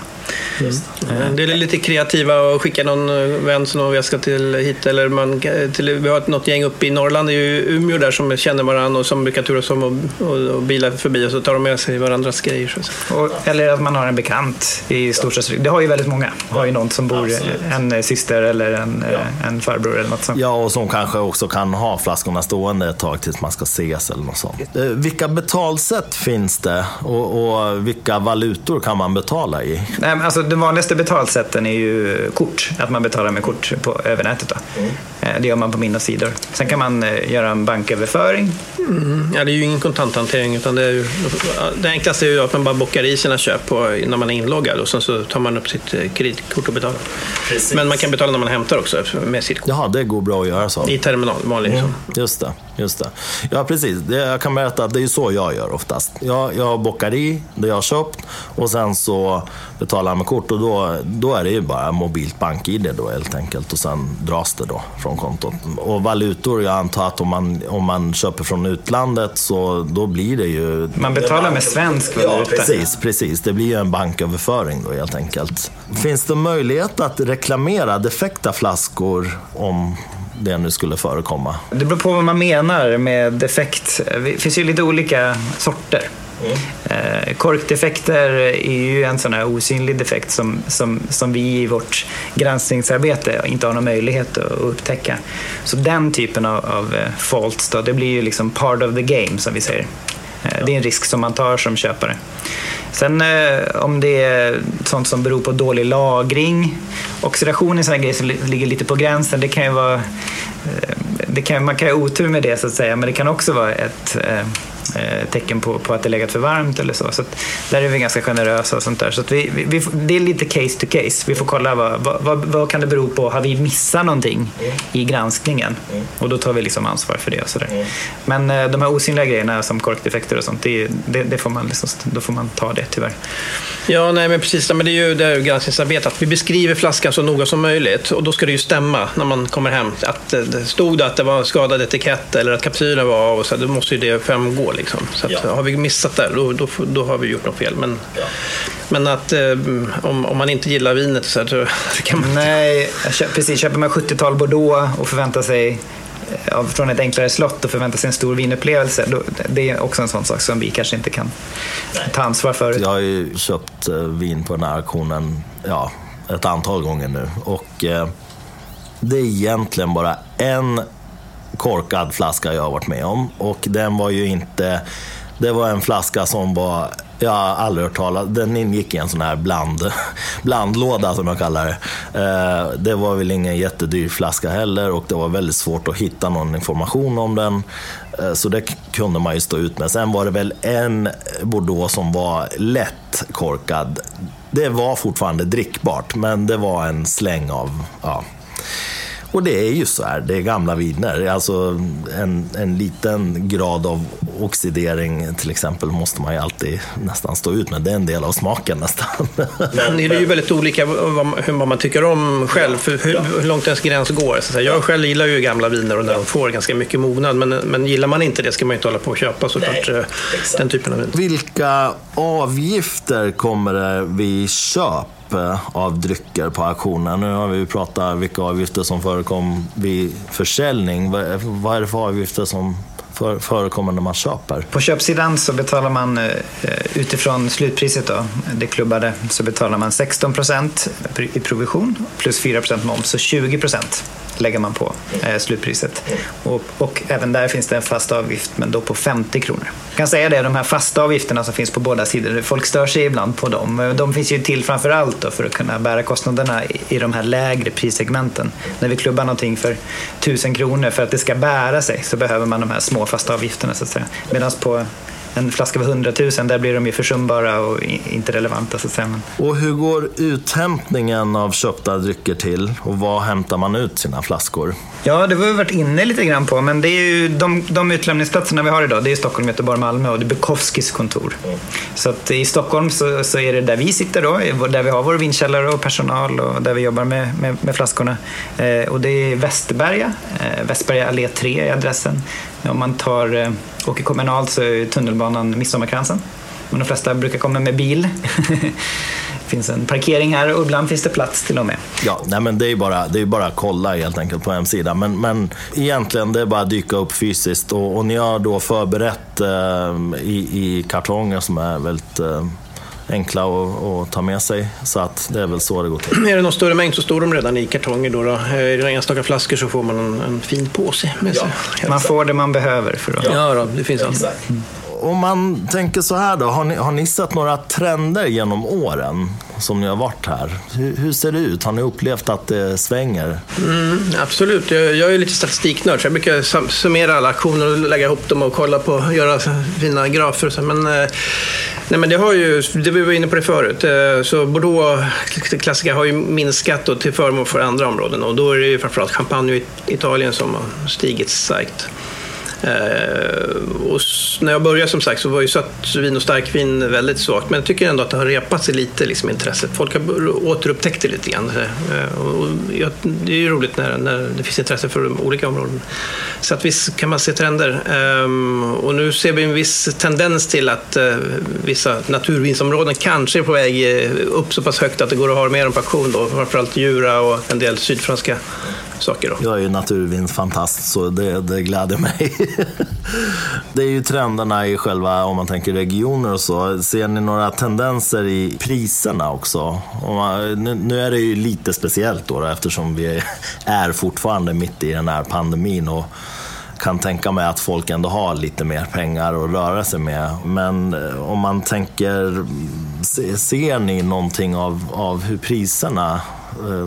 Mm. Det är lite kreativa att skicka någon vän som någon väska till hit. Eller man, till, vi har något gäng uppe i Norrland, det är ju Umeå där som känner varandra och som brukar turas om och, och, och bilar förbi och så tar de med sig varandras grejer. Och, eller att man har en bekant i storstadsregionen. Det har ju väldigt många. Har ju någon som bor Absolut en syster eller en, ja. en farbror eller något sånt. Ja, och som kanske också kan ha flaskorna stående ett tag tills man ska ses eller något sånt. Eh, vilka betalsätt finns det och, och vilka valutor kan man betala i? Nej, alltså, de vanligaste betalsätten är ju kort, att man betalar med kort på, över nätet. Då. Mm. Det gör man på mina sidor. Sen kan man göra en banköverföring. Mm. Ja, det är ju ingen kontanthantering utan det, är ju, det enklaste är ju att man bara bockar i sina köp på, när man är inloggad och sen så tar man upp sitt kreditkort och betalar. Precis. Men man kan betala när man hämtar också med sitt kort. Jaha, det går bra att göra så? I terminal, vanlig. Mm. Liksom. Just det. Just det. Ja, precis. Jag kan berätta att det är så jag gör oftast. Jag, jag bockar i det jag har köpt och sen så betalar jag med kort och då, då är det ju bara mobilt bank-id då helt enkelt och sen dras det då från kontot. Och valutor, jag antar att om man, om man köper från utlandet så då blir det ju... Man betalar med svensk valuta. Ja, precis, precis. Det blir ju en banköverföring då helt enkelt. Finns det möjlighet att reklamera defekta flaskor om det nu skulle förekomma? Det beror på vad man menar med defekt. Det finns ju lite olika sorter. Mm. Eh, korkdefekter är ju en sån här osynlig defekt som, som, som vi i vårt granskningsarbete inte har någon möjlighet att upptäcka. Så den typen av, av eh, faults då, det blir ju liksom part of the game som vi säger. Det är en risk som man tar som köpare. Sen eh, om det är sånt som beror på dålig lagring, oxidation är sådana grejer som ligger lite på gränsen. Det kan ju vara, eh, det kan, man kan ha otur med det så att säga, men det kan också vara ett eh, Eh, tecken på, på att det legat för varmt eller så. så där är vi ganska generösa och sånt där. Så vi, vi, det är lite case to case. Vi får kolla vad, vad, vad, vad kan det bero på. Har vi missat någonting i granskningen? Mm. Och då tar vi liksom ansvar för det. Och sådär. Mm. Men eh, de här osynliga grejerna som korkdefekter och sånt, det, det, det, får man liksom, då får man ta det tyvärr. Ja, nej men precis. Men det är ju det är granskningsarbetet. Vi beskriver flaskan så noga som möjligt och då ska det ju stämma när man kommer hem. Att det stod att det var skadad etikett eller att kapsylen var av, och så, då måste ju det framgå. Liksom. Så att, ja. har vi missat det, då, då, då, har vi gjort något fel. Men, ja. men att eh, om, om man inte gillar vinet så, så kan man Nej, precis. Köper man 70-tal Bordeaux och förväntar sig eh, från ett enklare slott och förväntar sig en stor vinupplevelse. Då, det är också en sån sak som vi kanske inte kan ta ansvar för. Jag har ju köpt eh, vin på den här auktionen ja, ett antal gånger nu. Och eh, det är egentligen bara en korkad flaska jag har varit med om. Och den var ju inte... Det var en flaska som var... Jag har aldrig hört talas Den ingick i en sån här bland, blandlåda som jag kallar det. Eh, det var väl ingen jättedyr flaska heller och det var väldigt svårt att hitta någon information om den. Eh, så det kunde man ju stå ut med. Sen var det väl en Bordeaux som var lätt korkad. Det var fortfarande drickbart, men det var en släng av ja, och det är ju så här, det är gamla viner. Alltså en, en liten grad av oxidering till exempel måste man ju alltid nästan stå ut med. Det är en del av smaken nästan. Men det är ju väldigt olika vad man tycker om själv, för hur, hur långt ens gräns går. Så jag själv gillar ju gamla viner och när de får ganska mycket mognad. Men, men gillar man inte det ska man ju inte hålla på och köpa såklart Nej, eh, den typen av vin. Vilka avgifter kommer det vid köp av drycker på auktionen. Nu har vi pratat vilka avgifter som förekom vid försäljning. Vad är det för avgifter som för, förekommande när man köper? På köpsidan så betalar man eh, utifrån slutpriset, då, det klubbade, så betalar man 16 procent i provision plus 4 procent moms, så 20 procent lägger man på eh, slutpriset. Och, och, även där finns det en fast avgift, men då på 50 kronor. Jag kan säga det, de här fasta avgifterna som finns på båda sidor, folk stör sig ibland på dem. Eh, de finns ju till framför allt för att kunna bära kostnaderna i, i de här lägre prissegmenten. När vi klubbar någonting för 1000 kronor, för att det ska bära sig, så behöver man de här små fasta avgifterna så att säga. Medan på en flaska för 100 000, där blir de ju försumbara och inte relevanta. Så att säga. Och hur går uthämtningen av köpta drycker till och var hämtar man ut sina flaskor? Ja, det har vi varit inne lite grann på, men det är ju de, de utlämningsplatserna vi har idag, det är Stockholm, Göteborg, Malmö och det är Bukowskis kontor. Mm. Så att i Stockholm så, så, är det där vi sitter då, där vi har vår vinkällare och personal och där vi jobbar med, med, med flaskorna. Eh, och det är Västerberga, eh, Västberga allé 3 är adressen. Om man tar, eh, åker kommunalt så är tunnelbanan Midsommarkransen. Men de flesta brukar komma med bil. det finns en parkering här och ibland finns det plats till och med. Ja, nej men det är bara, det är bara att kolla helt enkelt på hemsidan. Men, men egentligen det är bara att dyka upp fysiskt och, och ni har då förberett eh, i, i kartonger som är väldigt eh, enkla att, att ta med sig. Så att det är väl så det går till. Är det någon större mängd så står de redan i kartonger. Då, då. Är det enstaka flaskor så får man en, en fin påse med sig. Man får det man behöver. För att... Ja, då, det finns allt. Om man tänker så här då, har ni, har ni sett några trender genom åren som ni har varit här? Hur, hur ser det ut? Har ni upplevt att det svänger? Mm, absolut, jag, jag är lite statistiknörd så jag brukar summera alla aktioner och lägga ihop dem och kolla på, göra fina grafer och så. Men, eh, nej, men det har ju, det vi var inne på det förut, eh, så Bordeaux klassiker har ju minskat då till förmån för andra områden och då är det ju framförallt champagne i Italien som har stigit starkt. Eh, och när jag började som sagt så var ju sött vin och starkvin väldigt svagt men jag tycker ändå att det har repat sig lite liksom, intresset. Folk har återupptäckt det lite grann. Eh, och jag, det är ju roligt när, när det finns intresse för olika områden. Så att visst kan man se trender. Ehm, och nu ser vi en viss tendens till att eh, vissa naturvinsområden kanske är på väg eh, upp så pass högt att det går att ha mer än på auktion. Då. Framförallt Jura och en del sydfranska saker. Då. Jag är ju naturvindsfantast, så det, det gläder mig. det är ju trenderna i själva, om man tänker regioner och så. Ser ni några tendenser i priserna också? Man, nu, nu, är det ju lite speciellt då, då eftersom vi är fortfarande mitt i den här pandemin. Och, kan tänka mig att folk ändå har lite mer pengar att röra sig med. Men eh, om man tänker, ser ni någonting av, av hur priserna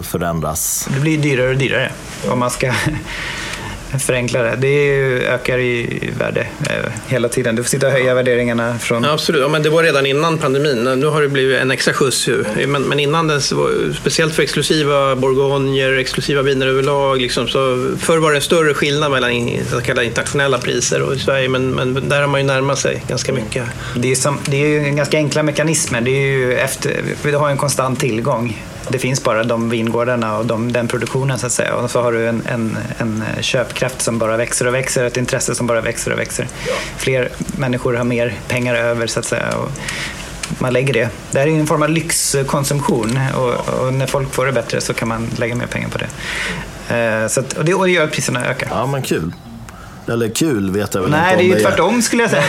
förändras. Det blir dyrare och dyrare om man ska förenkla det. Det ökar i värde eh, hela tiden. Du får sitta och höja värderingarna från... Ja, absolut, ja, men det var redan innan pandemin. Nu har det blivit en extra skjuts. Men, men innan dess, speciellt för exklusiva bourgogner, exklusiva viner överlag, liksom, så förr var det en större skillnad mellan så kallade internationella priser och i Sverige, men, men där har man ju närmat sig ganska mycket. Det är, som, det är ju ganska enkla mekanismer. Det är ju efter, vi har en konstant tillgång det finns bara de vingårdarna och de, den produktionen så att säga. Och så har du en, en, en köpkraft som bara växer och växer, ett intresse som bara växer och växer. Ja. Fler människor har mer pengar över så att säga. Och man lägger det. Det här är en form av lyxkonsumtion och, och, när folk får det bättre så kan man lägga mer pengar på det. Eh, så att, och, det och det gör att priserna ökar. Ja, men kul. Eller kul vet jag väl Nej, inte Nej, det är ju tvärtom skulle jag säga.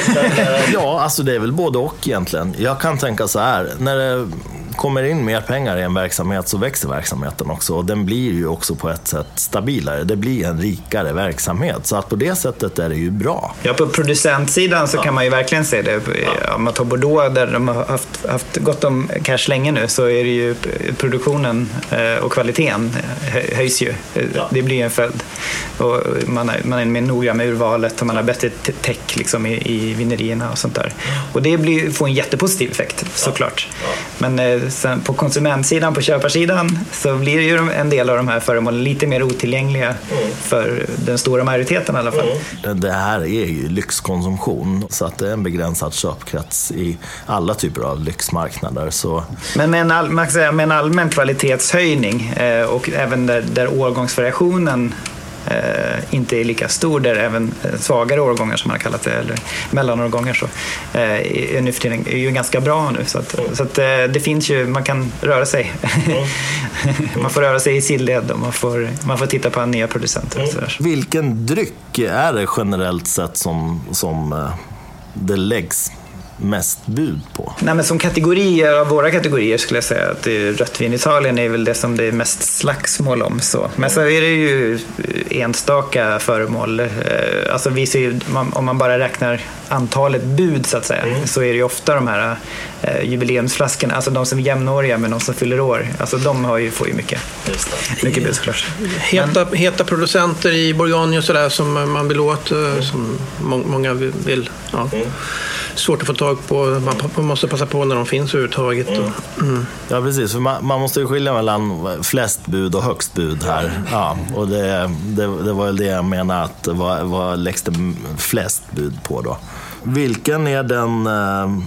ja, alltså det är väl både och egentligen. Jag kan tänka så här. När det kommer in mer pengar i en verksamhet så växer verksamheten också och den blir ju också på ett sätt stabilare. Det blir en rikare verksamhet så att på det sättet är det ju bra. Ja, på producentsidan så kan man ju verkligen se det. Om man tar Bordeaux där de har haft, haft gott om cash länge nu så är det ju produktionen eh, och kvaliteten höjs ju. Det blir en följd. Och man, är, man är mer noggrann med urvalet och man har bättre tech liksom i, i vinerierna och sånt där. Och det blir, får en jättepositiv effekt såklart. Men eh, sen på konsumentsidan, på köparsidan, så blir ju en del av de här föremålen lite mer otillgängliga för den stora majoriteten i alla fall. Det här är ju lyxkonsumtion, så att det är en begränsad köpkrets i alla typer av lyxmarknader. Så... Men med en, all, man säga, med en allmän kvalitetshöjning eh, och även där, där årgångsvariationen inte är lika stor, där även eh, svagare årgångar som man har kallat det, eller mellanårgångar, så, eh, är nu för tiden är ju ganska bra nu. Så, att, mm. så att, eh, det finns ju, man kan röra sig. Mm. man får röra sig i sidled och man får, man får titta på nya producenter. Där. Vilken dryck är det generellt sett som, som eh, det läggs mest bud på? Nej, men som kategorier av våra kategorier skulle jag säga att rött vin Italien är väl det som det är mest slagsmål om. Så. Men så är det ju enstaka föremål. Eh, alltså vi ser, om man bara räknar antalet bud så att säga, mm. så är det ju ofta de här eh, jubileumsflaskorna, alltså de som är jämnåriga men de som fyller år, alltså de har ju, får ju mycket, mycket bud såklart. Heta, men, heta producenter i Bourgogne och sådär som man vill åt, mm. som må, många vill. Ja. Mm svårt att få tag på. Man måste passa på när de finns överhuvudtaget. Mm. Mm. Ja, precis. För man, man, måste ju skilja mellan flest bud och högst bud här. Ja, och det, det, det var väl det jag menade, att vad, vad läggs det flest bud på då? Vilken är den eh,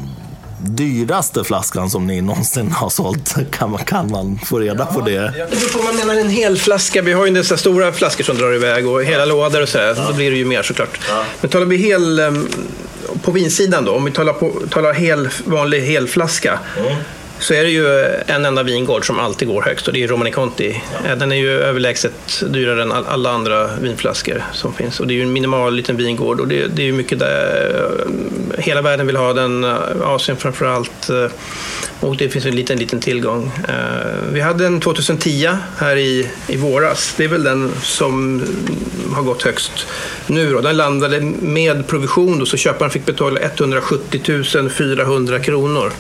dyraste flaskan som ni någonsin har sålt? Kan man, kan man få reda ja, på det? Det beror på man menar en hel flaska. Vi har ju dessa stora flaskor som drar iväg och hela lådor och sådär. Ja. Då blir det ju mer såklart. Ja. Men talar vi hel, ehm, på vinsidan då, om vi talar, på, talar hel, vanlig helflaska. Mm så är det ju en enda vingård som alltid går högst och det är Romani Conti. Ja. Den är ju överlägset dyrare än alla andra vinflaskor som finns och det är ju en minimal liten vingård och det, det är ju mycket där eh, hela världen vill ha den, eh, Asien framför allt och det finns en liten, liten tillgång. Vi hade en 2010 här i, i våras. Det är väl den som har gått högst nu. Då. Den landade med provision då, så köparen fick betala 170 400 kronor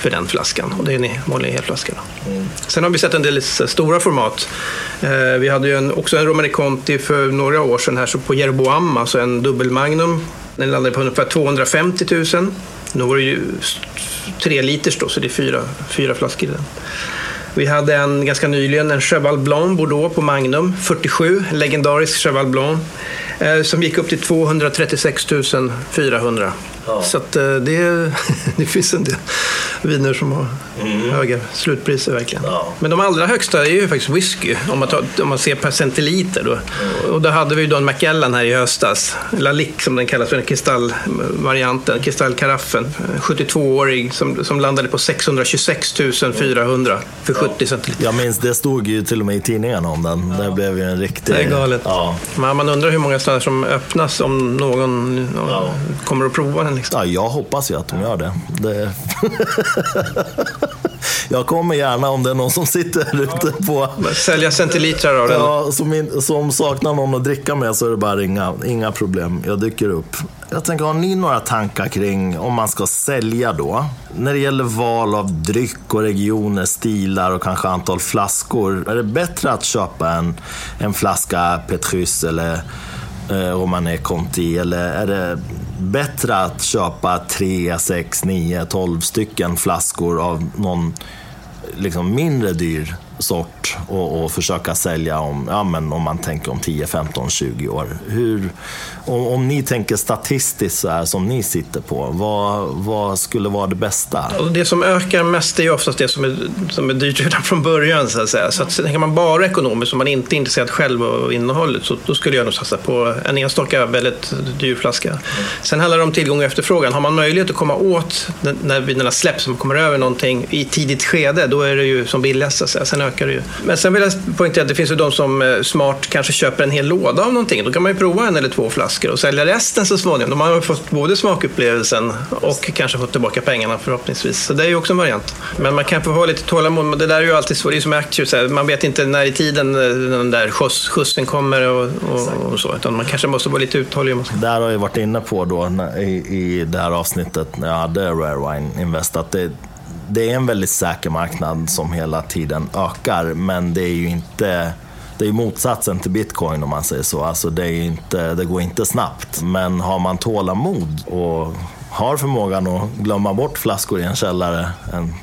för den flaskan. Och det är en vanlig helflaska. Mm. Sen har vi sett en del stora format. Eh, vi hade ju en, också en Romani Conti för några år sedan här så på Jerboam, alltså en dubbelmagnum. Den landade på ungefär 250 000. Nu var det ju tre liters då, så det är fyra, fyra flaskor i den. Vi hade en ganska nyligen en Cheval Blanc Bordeaux på Magnum, 47, legendarisk Cheval Blanc, eh, som gick upp till 236 400. Ja. Så att, eh, det, det finns en del viner som har mm. höga slutpriser verkligen. Ja. Men de allra högsta är ju faktiskt whisky, om man, tar, om man ser per centiliter. Då. Mm. Och då hade vi Don Macallan här i höstas, Lalique som den kallas, för den kristallvarianten, kristallkaraffen. 72-årig som, som landade på 626 400 för 70 centiliter. Jag minns, det stod ju till och med i tidningen om den. Det blev ju en riktig... Det är galet. Ja. Man, man undrar hur många sådana som öppnas om någon kommer att prova den. Liksom. Ja, jag hoppas ju att de gör det. det... jag kommer gärna om det är någon som sitter ute på... Sälja centilitrar av den? Ja, som, in, som saknar någon att dricka med så är det bara ringa. Inga problem, jag dyker upp. Jag tänker, har ni några tankar kring om man ska sälja då? När det gäller val av dryck och regioner, stilar och kanske antal flaskor. Är det bättre att köpa en, en flaska Petrus eller Eh, Romané Conti? Eller är det bättre att köpa 3, 6, 9, 12 stycken flaskor av någon liksom mindre dyr sort och, och, försöka sälja om, ja, men om man tänker om 10, 15, 20 år. Hur, om, om ni tänker statistiskt så här som ni sitter på, vad, vad skulle vara det bästa? Det som ökar mest är ju oftast det som är, som är dyrt redan från början. Så att säga. Så att, tänker man bara ekonomiskt, om man inte är intresserad själv av innehållet, så då skulle jag nog satsa på en enstaka väldigt dyr flaska. Sen handlar det om tillgång och efterfrågan. Har man möjlighet att komma åt när vinerna släpps, om man kommer över någonting i tidigt skede, då är det ju som billigast. Så att säga. Sen ökar det ju. Men sen vill jag poängtera att det finns ju de som eh, smart kanske köper en hel låda av någonting. Då kan man ju prova en eller två flaskor och sälja resten så småningom. De har ju fått både smakupplevelsen och kanske fått tillbaka pengarna förhoppningsvis. Så det är ju också en variant. Men man kan få ha lite tålamod. Men det där är ju alltid så. Det är som aktier. Man vet inte när i tiden eh, den där skjuts, skjutsen kommer och, och, och, så. Utan man kanske måste vara lite uthållig. Det här har jag varit inne på då i, i det här avsnittet när jag hade Rare Wine Invest. Att det, det är en väldigt säker marknad som hela tiden ökar, men det är ju inte det är motsatsen till bitcoin om man säger så. Alltså det, är inte, det går inte snabbt. Men har man tålamod och har förmågan att glömma bort flaskor i en källare en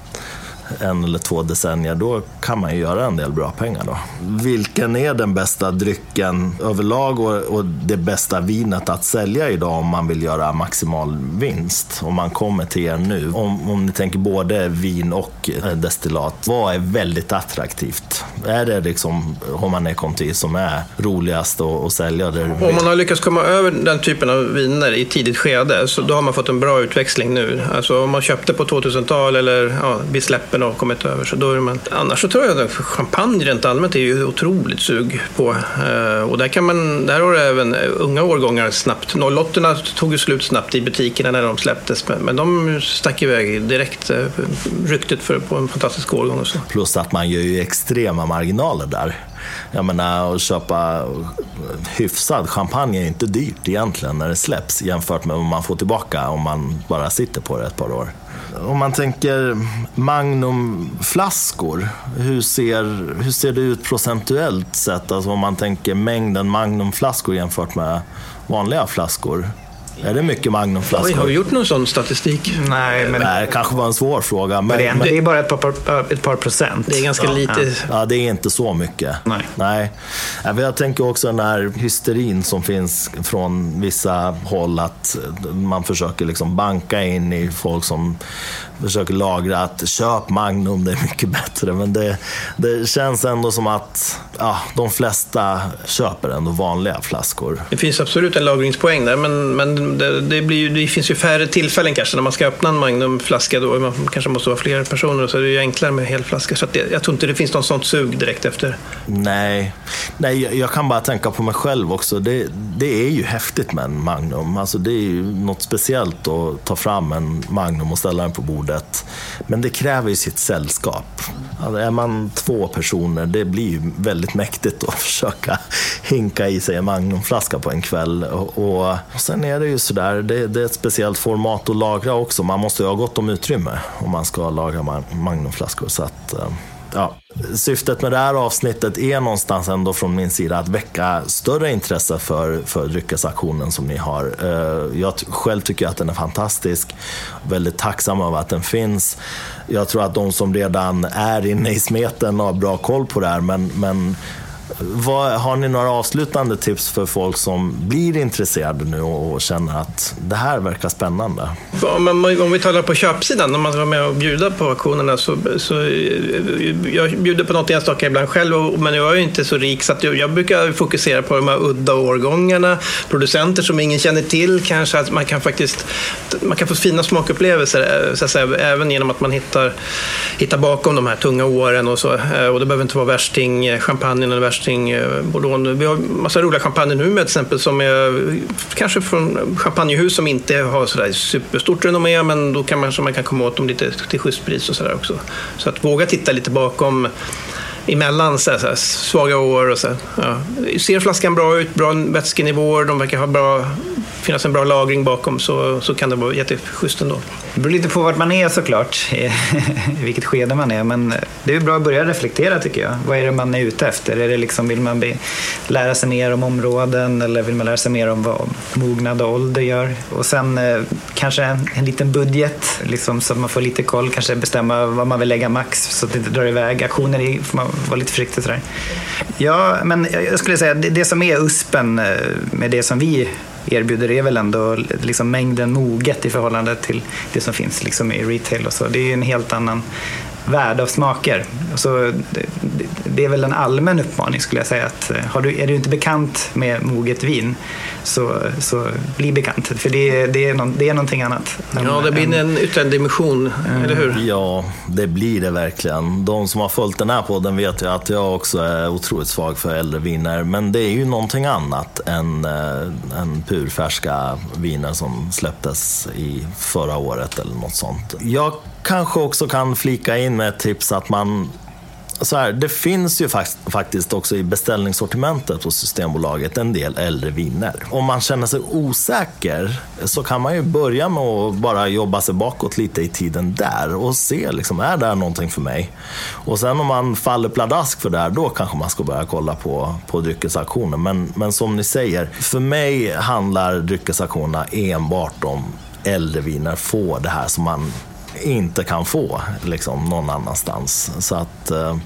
en eller två decennier, då kan man ju göra en del bra pengar. Då. Vilken är den bästa drycken överlag och, och det bästa vinet att sälja idag om man vill göra maximal vinst? Om man kommer till er nu, om, om ni tänker både vin och eh, destillat, vad är väldigt attraktivt? Är det liksom Romané Conti som är roligast att, att sälja? Där om man har lyckats komma över den typen av viner i tidigt skede, så då har man fått en bra utväxling nu. Alltså om man köpte på 2000-tal eller ja, vi släpper släppen har kommit över. Så då är man... Annars så tror jag att champagne rent allmänt är ju otroligt sug på. Eh, och där, kan man, där har du även eh, unga årgångar snabbt. 08 tog ju slut snabbt i butikerna när de släpptes. Men de stack iväg direkt. Eh, ryktet för, på en fantastisk årgång. Och så. Plus att man gör ju extrema marginaler där. Jag menar, att köpa hyfsad champagne är inte dyrt egentligen när det släpps jämfört med vad man får tillbaka om man bara sitter på det ett par år om man tänker Magnumflaskor, hur ser, hur ser det ut procentuellt sett? Alltså om man tänker mängden Magnumflaskor jämfört med vanliga flaskor. Är det mycket Magnumflaskor? Oj, har vi gjort någon sån statistik? Nej, men... Nej, det kanske var en svår fråga. Men, men det, är, det är bara ett par, ett par procent. Det är ganska ja, lite. Ja. det är inte så mycket. Nej. Nej. Jag tänker också den här hysterin som finns från vissa håll, att man försöker liksom banka in i folk som försöker lagra att köp Magnum, det är mycket bättre. Men det, det känns ändå som att ja, de flesta köper ändå vanliga flaskor. Det finns absolut en lagringspoäng där, men, men det, det, blir, det finns ju färre tillfällen kanske när man ska öppna en Magnumflaska. Då man kanske måste vara fler personer, så är det ju enklare med helflaska. Så det, jag tror inte det finns något sånt sug direkt efter. Nej, Nej jag kan bara tänka på mig själv också. Det, det är ju häftigt med en Magnum. Alltså det är ju något speciellt att ta fram en Magnum och ställa den på bordet. Men det kräver ju sitt sällskap. Alltså är man två personer, det blir ju väldigt mäktigt att försöka hinka i sig en Magnumflaska på en kväll. Och, och sen är det ju sådär, det, det är ett speciellt format att lagra också. Man måste ju ha gott om utrymme om man ska lagra Magnumflaskor. Så att, eh, ja, syftet med det här avsnittet är någonstans ändå från min sida att väcka större intresse för, för dryckesaktionen som ni har. Eh, jag själv tycker att den är fantastisk. Väldigt tacksam över att den finns. Jag tror att de som redan är inne i smeten har bra koll på det här, men, men vad, har ni några avslutande tips för folk som blir intresserade nu och känner att det här verkar spännande? Om, om vi talar på köpsidan, om man ska vara med och bjuda på auktionerna så, så jag bjuder på något enstaka ibland själv, men jag är inte så rik så att jag, jag brukar fokusera på de här udda årgångarna, producenter som ingen känner till kanske, att man kan faktiskt man kan få fina smakupplevelser eh, så att säga, även genom att man hittar, hittar bakom de här tunga åren och så. Eh, och det behöver inte vara värsting, eh, champagne eller värsting kring eh, Vi har massa roliga champagner nu med till exempel som är kanske från champagnehus som inte har sådär superstort renommé men då kan man, så man kan komma åt dem lite till schysst pris och sådär också. Så att våga titta lite bakom emellan så här, så här, svaga år. Och så här, ja. Ser flaskan bra ut, bra vätskenivåer, de verkar ha bra, finnas en bra lagring bakom så, så kan det vara jätteschysst ändå. Det beror lite på vart man är såklart, i vilket skede man är. Men det är bra att börja reflektera tycker jag. Vad är det man är ute efter? Är det liksom, vill man be, lära sig mer om områden eller vill man lära sig mer om vad mognad och ålder gör? Och sen eh, kanske en, en liten budget liksom, så att man får lite koll. Kanske bestämma vad man vill lägga max så att det inte drar iväg. Aktioner får man vara lite försiktig sådär. Ja, men jag skulle säga det, det som är USPen eh, med det som vi erbjuder är väl ändå liksom mängden moget i förhållande till det som finns liksom i retail och så. Det är en helt annan värld av smaker. Så det, det, är väl en allmän uppmaning skulle jag säga. Att eh, har du, är du inte bekant med moget vin så, så bli bekant. För det, det, är, någon, det är någonting annat. Ja, det blir en ytterligare dimension, mm. eller hur? Ja, det blir det verkligen. De som har följt den här podden vet ju att jag också är otroligt svag för äldre viner. Men det är ju någonting annat än, äh, än purfärska viner som släpptes i förra året eller något sånt. Jag kanske också kan flika in med ett tips att man så här, det finns ju faktiskt också i beställningssortimentet hos Systembolaget en del äldre viner. Om man känner sig osäker så kan man ju börja med att bara jobba sig bakåt lite i tiden där och se, liksom, är det här någonting för mig? Och sen om man faller pladask för det här, då kanske man ska börja kolla på, på dryckesaktioner. Men, men som ni säger, för mig handlar dryckesaktionerna enbart om äldre viner, få det här som man inte kan få liksom, någon annanstans. Så att eh,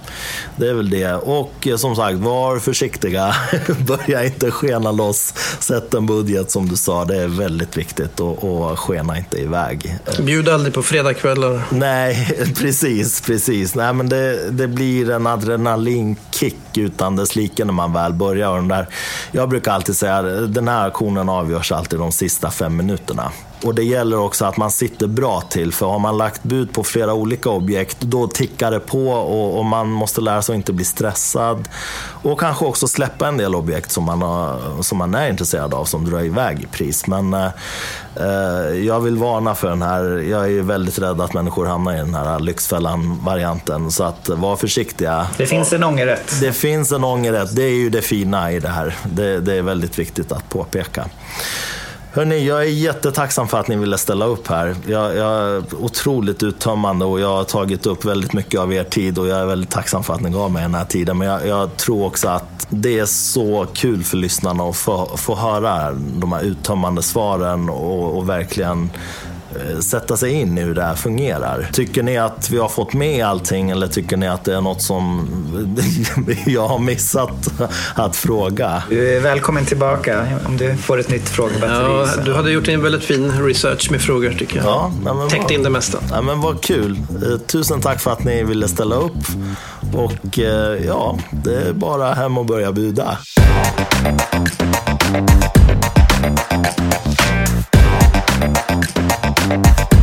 det är väl det. Och eh, som sagt, var försiktiga. Börja inte skena loss. Sätt en budget som du sa. Det är väldigt viktigt och, och skena inte iväg. Bjud aldrig på fredagskvällar. Nej, precis, precis. Nej, men det, det blir en adrenalinkick utan dess like när man väl börjar. Och den där, jag brukar alltid säga att den här aktionen avgörs alltid de sista fem minuterna. Och det gäller också att man sitter bra till, för har man lagt bud på flera olika objekt, då tickar det på och, och man måste lära sig att inte bli stressad. Och kanske också släppa en del objekt som man, har, som man är intresserad av, som drar iväg i pris. Men eh, eh jag vill varna för den här, jag är väldigt rädd att människor hamnar i den här Lyxfällan-varianten. Så att var försiktiga. Det finns en ångerrätt. Det finns en ångerrätt, det är ju det fina i det här. Det, det är väldigt viktigt att påpeka. Hörni, jag är jättetacksam för att ni ville ställa upp här. Jag, jag, är otroligt uttömmande och jag har tagit upp väldigt mycket av er tid och jag är väldigt tacksam för att ni gav mig den här tiden. Men jag, jag tror också att det är så kul för lyssnarna att få, få höra de här uttömmande svaren och, och verkligen sätta sig in i hur det här fungerar. Tycker ni att vi har fått med allting eller tycker ni att det är något som jag har missat att fråga? Du är välkommen tillbaka om du får ett nytt frågebatteri. Ja, du hade gjort en väldigt fin research med frågor tycker jag. Ja, men Täckt vad- in det mesta. Ja, men vad kul. Eh, Tusen tack för att ni ville ställa upp. Och eh, ja, det är bara hem och börja buda. Bye.